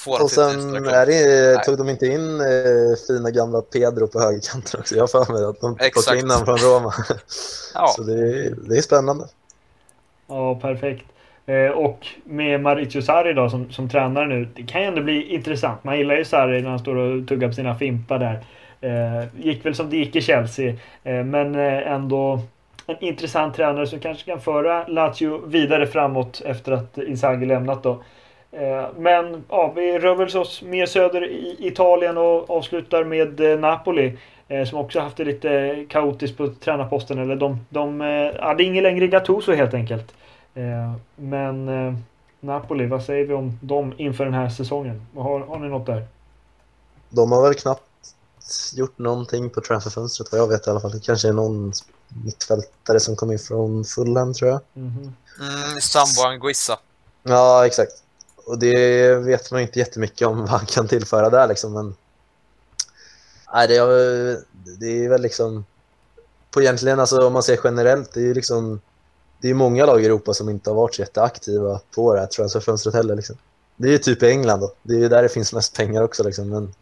Får Och sen är det, tog de inte in eh, fina gamla Pedro på högerkanten också. Jag har för mig att de plockade in honom från Roma. Ja, Så det, det är spännande. Ja, perfekt. Eh, och med Maurizio Sarri då som, som tränare nu. Det kan ju ändå bli intressant. Man gillar ju Sarri när han står och tuggar på sina fimpar där. Eh, gick väl som det gick i Chelsea. Eh, men eh, ändå en intressant tränare som kanske kan föra Lazio vidare framåt efter att Inzaghi lämnat då. Eh, men ja, vi rör väl oss mer söder i Italien och avslutar med eh, Napoli. Eh, som också haft det lite kaotiskt på tränarposten. Eller de, de ja, det är ingen längre Gattuso helt enkelt. Men Napoli, vad säger vi om dem inför den här säsongen? Har, har ni något där? De har väl knappt gjort någonting på transferfönstret vad jag vet i alla fall. Det kanske är någon mittfältare som kom in från Fulham tror jag. Mm, mm Sambo Anguissa. Ja, exakt. Och det vet man inte jättemycket om vad han kan tillföra där liksom, men... Nej, det är, det är väl liksom... På egentligen, alltså om man ser generellt, det är ju liksom... Det är många lag i Europa som inte har varit så jätteaktiva på det här transferfönstret heller liksom. Det är ju typ i England då. Det är ju där det finns mest pengar också liksom, men...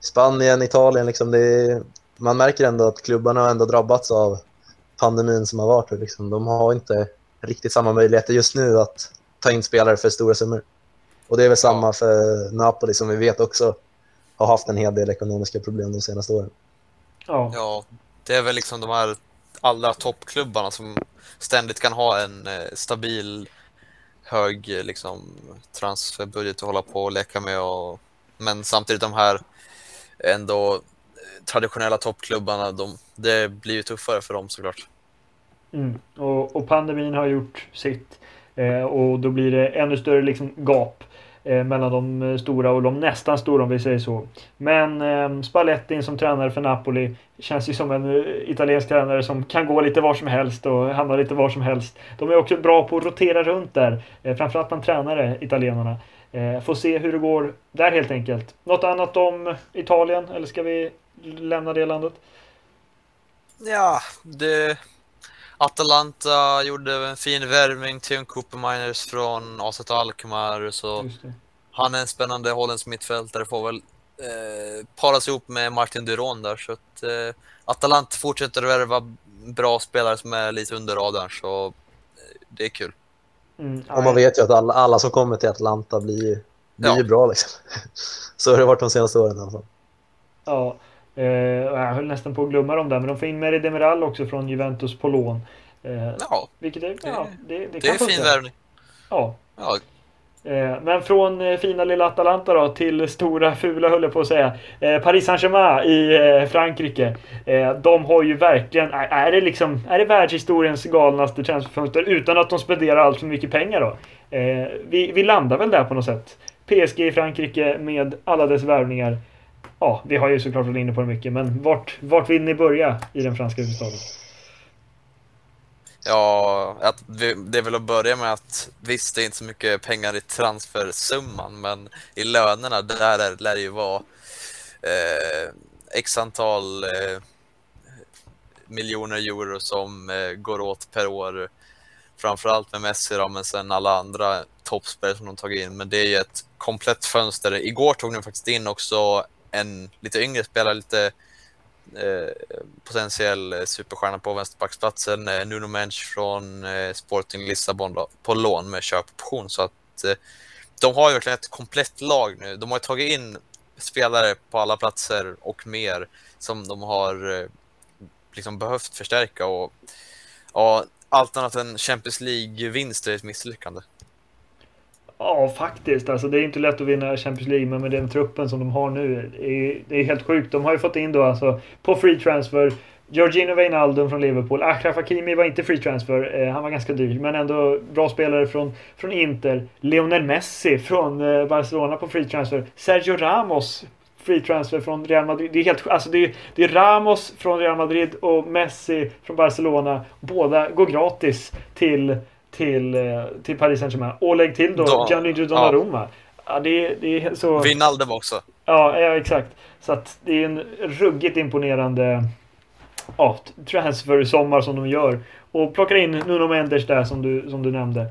Spanien, Italien, liksom, det är, man märker ändå att klubbarna har ändå drabbats av pandemin som har varit. Liksom. De har inte riktigt samma möjligheter just nu att ta in spelare för stora summor. Och det är väl samma för Napoli som vi vet också har haft en hel del ekonomiska problem de senaste åren. Ja, ja det är väl liksom de här allra toppklubbarna som ständigt kan ha en eh, stabil hög liksom, transferbudget att hålla på och leka med. Och, men samtidigt de här ändå traditionella toppklubbarna, de, det blir ju tuffare för dem såklart. Mm. Och, och, pandemin har gjort sitt eh, och då blir det ännu större liksom, gap eh, mellan de eh, stora och de nästan stora om vi säger så. Men eh, Spalletti som tränare för Napoli känns ju som en eh, italiensk tränare som kan gå lite var som helst och hamna lite var som helst. De är också bra på att rotera runt där, eh, framförallt bland tränare, italienarna. Eh, får se hur det går där helt enkelt. Något annat om Italien eller ska vi lämna det landet? Ja, det... Atalanta gjorde en fin värvning till en Cooper Miners från AZ Alkmaar. Så han är en spännande holländsk mittfältare. Får väl eh, paras ihop med Martin Duron där. Så att eh, Atalanta fortsätter att värva bra spelare som är lite under radarn. Så eh, det är kul. Mm, och man vet ju att alla, alla som kommer till Atlanta blir, blir ja. bra liksom. Så har det varit de senaste åren i alla fall. Ja, eh, jag höll nästan på att glömma dem där, men de får in Meri Demiral också från Juventus på lån. Eh, ja, vilket är, ja, det, det, det är fin värvning. Ja. ja. Eh, men från eh, fina lilla Atalanta då till stora fula höll jag på att säga. Eh, Paris Saint-Germain i Frankrike. De har ju verkligen, är det liksom, är det världshistoriens galnaste transferfönster utan att de spenderar allt för mycket pengar då? Vi, vi landar väl där på något sätt. PSG i Frankrike med alla dess värvningar. Ja, vi har ju såklart varit inne på det mycket, men vart, vart vill ni börja i den franska huvudstaden? Ja, att vi, det är väl att börja med att visst, det är inte så mycket pengar i transfersumman, men i lönerna där är, lär det ju vara eh, x antal eh, miljoner euro som eh, går åt per år. Framförallt med Messi då, men sen alla andra toppspelare som de tagit in. Men det är ju ett komplett fönster. Igår tog de faktiskt in också en lite yngre spelare, lite Eh, potentiell eh, superstjärna på vänsterbacksplatsen. Eh, Nuno Mensch från eh, Sporting Lissabon då, på lån med köpoption. Så att eh, de har ju verkligen ett komplett lag nu. De har tagit in spelare på alla platser och mer som de har liksom behövt förstärka. Och, ja, allt annat än Champions League-vinst är ett misslyckande. Ja, faktiskt. Alltså, det är inte lätt att vinna Champions League, men med den truppen som de har nu, det är, det är helt sjukt. De har ju fått in då alltså, på free transfer, Georgino Wijnaldum från Liverpool. Achraf Hakimi var inte free transfer, eh, han var ganska dyr, men ändå bra spelare från, från Inter. Lionel Messi från eh, Barcelona på free transfer. Sergio Ramos free transfer från Real Madrid. Det är, helt, alltså det är, det är Ramos från Real Madrid och Messi från Barcelona. Båda går gratis till till, eh, till Paris Saint-Germain. Och lägg till då, då Gianluigi Donnarumma. Ja. ja, det, det är så... Wijnaldum också. Ja, ja, exakt. Så att det är en ruggigt imponerande ja, transfer-sommar som de gör. Och plockar in Nuno Mendes där som du, som du nämnde.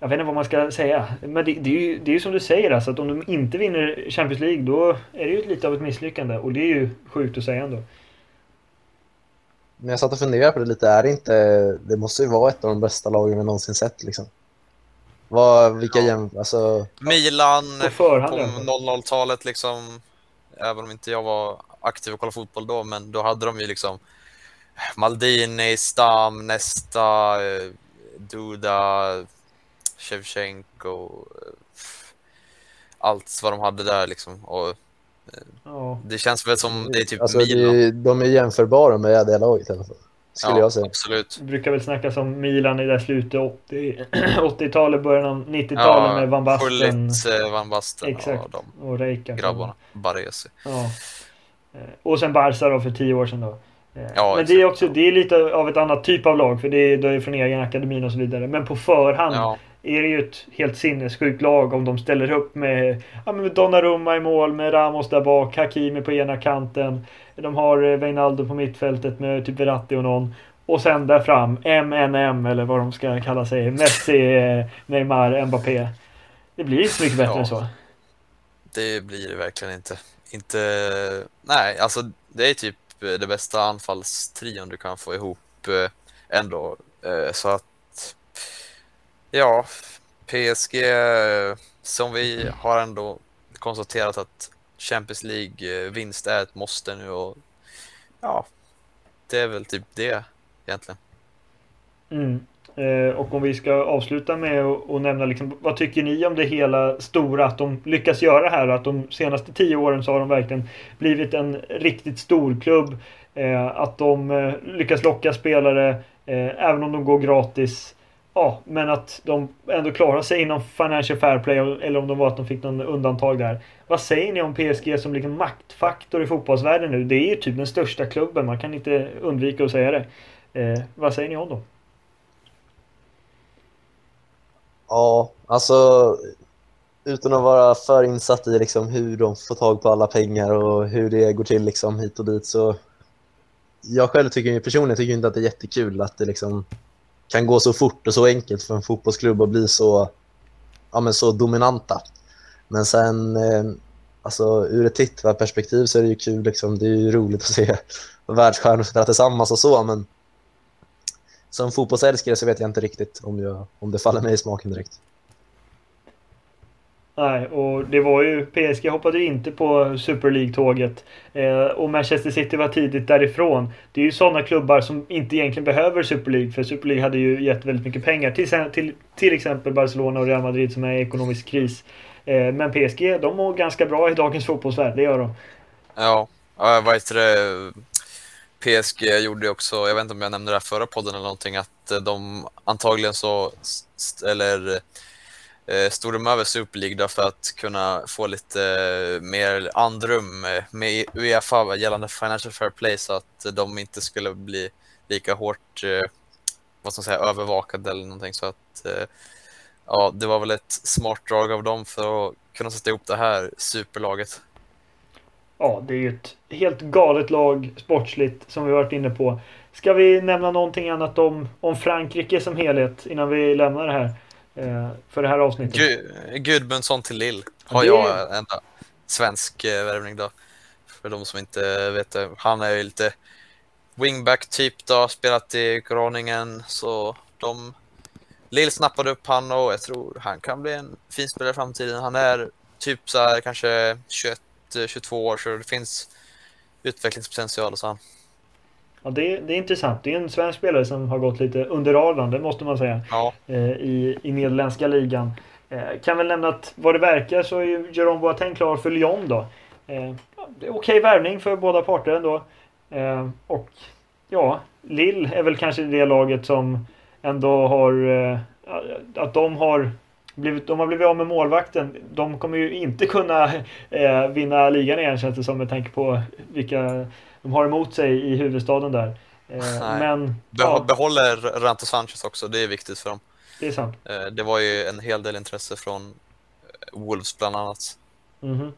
Jag vet inte vad man ska säga. Men det, det är ju det är som du säger alltså, att om de inte vinner Champions League då är det ju lite av ett misslyckande. Och det är ju sjukt att säga ändå. Men jag satt och funderade på det lite, är det inte, det måste ju vara ett av de bästa lagen vi någonsin sett liksom. Vad, vilka Ja. jäm, alltså, Milan På förhand på i alla fall. 00-talet liksom, även om inte jag var aktiv och kollade fotboll då, men då hade de ju liksom Maldini, Stam, Nesta, eh, Duda, Shevchenko, eh, allt vad de hade där liksom. Och Ja. det känns väl som det är typ alltså Milan. är- de är jämförbara med det laget i alla fall. Skulle jag säga. absolut. Det brukar väl snackas om Milan i det slutet 80 80-talet, början av 90-talet med Van Basten Gullit, eh, Van Basten Exakt. och de och Rijkaard. grabbarna. Baresi. Ja. Eh, Och sen Barca då för tio år sedan då. Eh, Ja, men det är också det är lite av ett annat typ av lag för det är, det är från egen akademin och så vidare. Men på förhand Ja, är det ju ett helt sinnessjukt lag om de ställer upp med, ja, med Donnarumma i mål, med Ramos där bak, Hakimi på ena kanten. De har eh, Wijnaldum på mittfältet med typ Verratti och någon. Och sen där fram MNM eller vad de ska kalla sig. Messi, eh, Neymar, Mbappé. Det blir inte så mycket bättre Ja. än så. det blir det verkligen inte. Inte... Nej, alltså det är typ eh, det bästa anfallstrion du kan få ihop ändå. Så att... Ja, PSG som vi har ändå konstaterat att Champions League-vinst eh, är ett måste nu och ja, det är väl typ det egentligen. Mm. Eh, och om vi ska avsluta med att nämna liksom, vad tycker ni om det hela stora att de lyckas göra här? Att de senaste tio åren så har de verkligen blivit en riktigt stor klubb. Eh, att de eh, lyckas locka spelare eh, även om de går gratis. Ja, men att de ändå klarar sig inom Financial Fair Play eller om de var att de fick någon undantag där. Vad säger ni om PSG som liksom maktfaktor i fotbollsvärlden nu? Det är ju typ den största klubben, man kan inte undvika att säga det. Eh, vad säger ni om dem? Ja, alltså utan att vara för insatt i liksom hur de får tag på alla pengar och hur det går till liksom hit och dit så jag själv tycker personligen tycker inte att det är jättekul att det liksom kan gå så fort och så enkelt för en fotbollsklubb att bli så, ja, men så dominanta. Men sen, eh, alltså ur ett tittarperspektiv så är det ju kul, liksom, det är ju roligt att se världsstjärnor spela tillsammans och så, men som fotbollsälskare så vet jag inte riktigt om, jag, om det faller mig i smaken direkt. Nej, och det var ju PSG hoppade ju inte på Super League-tåget. Eh, och Manchester City var tidigt därifrån. Det är ju sådana klubbar som inte egentligen behöver Super League. För Super League hade ju gett väldigt mycket pengar till, till, till exempel Barcelona och Real Madrid som är i ekonomisk kris. Eh, men PSG, de mår ganska bra i dagens fotbollsvärld. Det gör de. Ja, vad heter det? PSG gjorde ju också, jag vet inte om jag nämnde det här förra podden eller någonting, att eh, de antagligen så, eller Eh, stod de över Super League för att kunna få lite eh, mer andrum eh, med Uefa gällande Financial Fair Play så att de inte skulle bli lika hårt, eh, vad ska man säga, övervakade eller någonting så att eh, ja, det var väl ett smart drag av dem för att kunna sätta ihop det här superlaget. Ja, det är ju ett helt galet lag sportsligt som vi varit inne på. Ska vi nämna någonting annat om, om Frankrike som helhet innan vi lämnar det här? Eh, för det här avsnittet. Gu- Gudmundsson till Lill har Det- jag en svensk eh, värvning då. För de som inte vet det. Han är ju lite wingback typ då, spelat i Groningen så de Lill snappade upp han och jag tror han kan bli en fin spelare i framtiden. Han är typ så här kanske 21-22 år så det finns utvecklingspotential och så. han. Ja, det, är- det är intressant. Det är en svensk spelare som har gått lite under radarn, det måste man säga, Ja, eh, i, i nederländska ligan. Eh, kan väl nämna att vad det verkar så är ju Jerome Boateng klar för Lyon då. Eh, okej värvning för båda parter ändå. Eh, och ja, Lill är väl kanske det laget som ändå har... Eh, att de har blivit, de har blivit av med målvakten. De kommer ju inte kunna eh, vinna ligan igen känns det som med tanke på vilka de har emot sig i huvudstaden där. Eh, men Beh- ja, behåller Ranto Sanchez också, det är viktigt för dem. det är sant. Eh, Det var ju en hel del intresse från eh, Wolves bland annat. Mhm.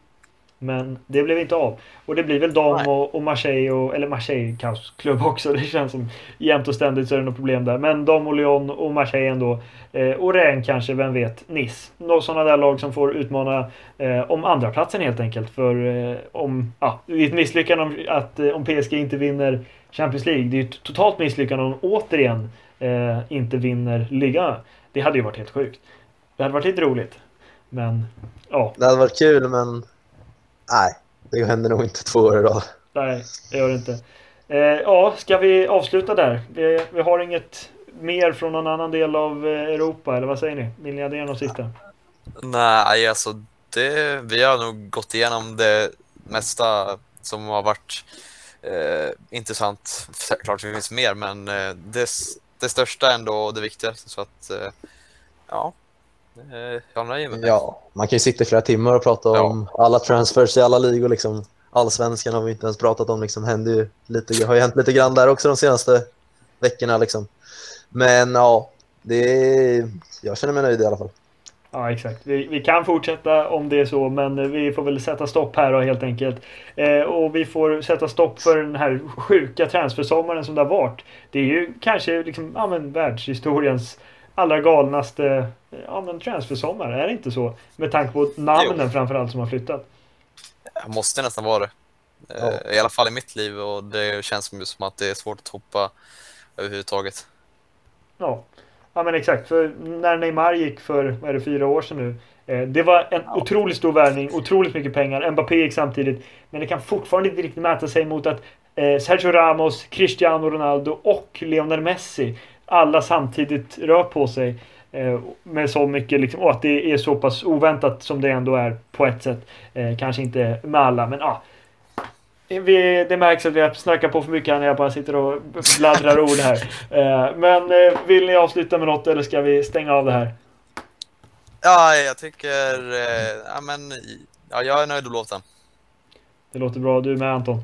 Men det blev inte av. Och det blir väl Nej. och, och Marseille, och, eller Marseille kaosklubb också. Det känns som jämt och ständigt så är det något problem där. Men de och Lyon och Marseille ändå. Eh, och Rennes kanske, vem vet, Nice. Några sådana där lag som får utmana eh, om andra platsen helt enkelt. För eh, om, ja, det är ett misslyckande om, att, eh, om PSG inte vinner Champions League. Det är ju ett totalt misslyckande om återigen eh, inte vinner ligan. Det hade ju varit helt sjukt. Det hade varit lite roligt. Men ja, Det hade varit kul, men nej, det händer nog inte två år i rad. nej, det gör det inte. Eh, ja, ska vi avsluta där? Vi, vi har inget mer från någon annan del av eh, Europa, eller vad säger ni? Vill ni addera något sista? Nej, alltså det, vi har nog gått igenom det mesta som har varit eh, intressant. Klart det finns mer, men eh, det, det största ändå och det viktigaste. Så att, eh, ja, jag nöjer mig. Ja, man kan ju sitta i flera timmar och prata om alla transfers i alla ligor. Liksom. Allsvenskan har vi inte ens pratat om. Liksom. Händer ju lite, har ju hänt lite grann där också de senaste veckorna. Liksom. Men ja, det är, jag känner mig nöjd i alla fall. Ja, exakt. Vi, vi kan fortsätta om det är så, men eh, vi får väl sätta stopp här då helt enkelt. Eh, och vi får sätta stopp för den här sjuka transfersommaren som det har varit. Det är ju kanske liksom, ja, men, världshistoriens allra galnaste ja, men transfersommar, är det inte så? Med tanke på namnen framförallt som har flyttat. Jag måste nästan vara det. Eh, I alla fall i mitt liv och det känns som som att det är svårt att hoppa överhuvudtaget. Ja. ja, men exakt. För när Neymar gick för, vad är det, fyra år sedan nu. Eh, det var en Ja. otroligt stor värvning, otroligt mycket pengar. Mbappé gick samtidigt. Men det kan fortfarande inte riktigt mäta sig mot att eh, Sergio Ramos, Cristiano Ronaldo och Lionel Messi alla samtidigt rör på sig. Eh, med så mycket liksom, och att det är så pass oväntat som det ändå är på ett sätt. Eh, kanske inte med alla, men ja. Vi, det märks att vi har snackat på för mycket när jag bara sitter och bladdrar ord här. Eh, men eh, vill ni avsluta med något eller ska vi stänga av det här? Ja, jag tycker... Eh, ja, men, ja, jag är nöjd och belåten. Det låter bra. Du med Anton?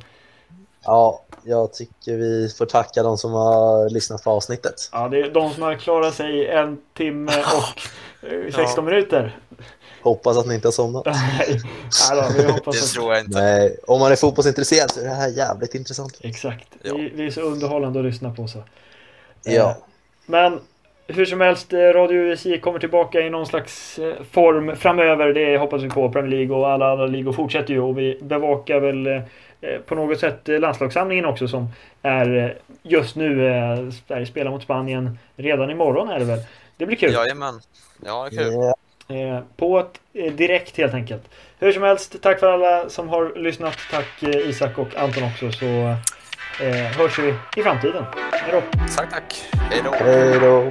Ja, jag tycker vi får tacka de som har lyssnat på avsnittet. Ja, det är de som har klarat sig en timme och eh, 16 minuter. Hoppas att ni inte har somnat. Nej, Nej då, vi hoppas Det att... tror jag inte. Nej, om man är fotbollsintresserad så är det här jävligt intressant. Exakt. Ja. Det, är så underhållande att lyssna på så. Ja. Eh, Men hur som helst, eh, Radio USI kommer tillbaka i någon slags form framöver. Det hoppas vi på. Premier League och alla andra ligor fortsätter ju och vi bevakar väl på något sätt eh, landslagssamlingen också som är eh, just nu eh, Sverige spelar mot Spanien redan imorgon är det väl. Det blir kul. Jajamän. Ja, det är kul. Eh, på ett, eh, direkt helt enkelt. Hur som helst, tack för alla som har lyssnat. Tack eh, Isak och Anton också så eh, hörs vi i framtiden. Hej då! Tack, tack. Hej då. Hej då.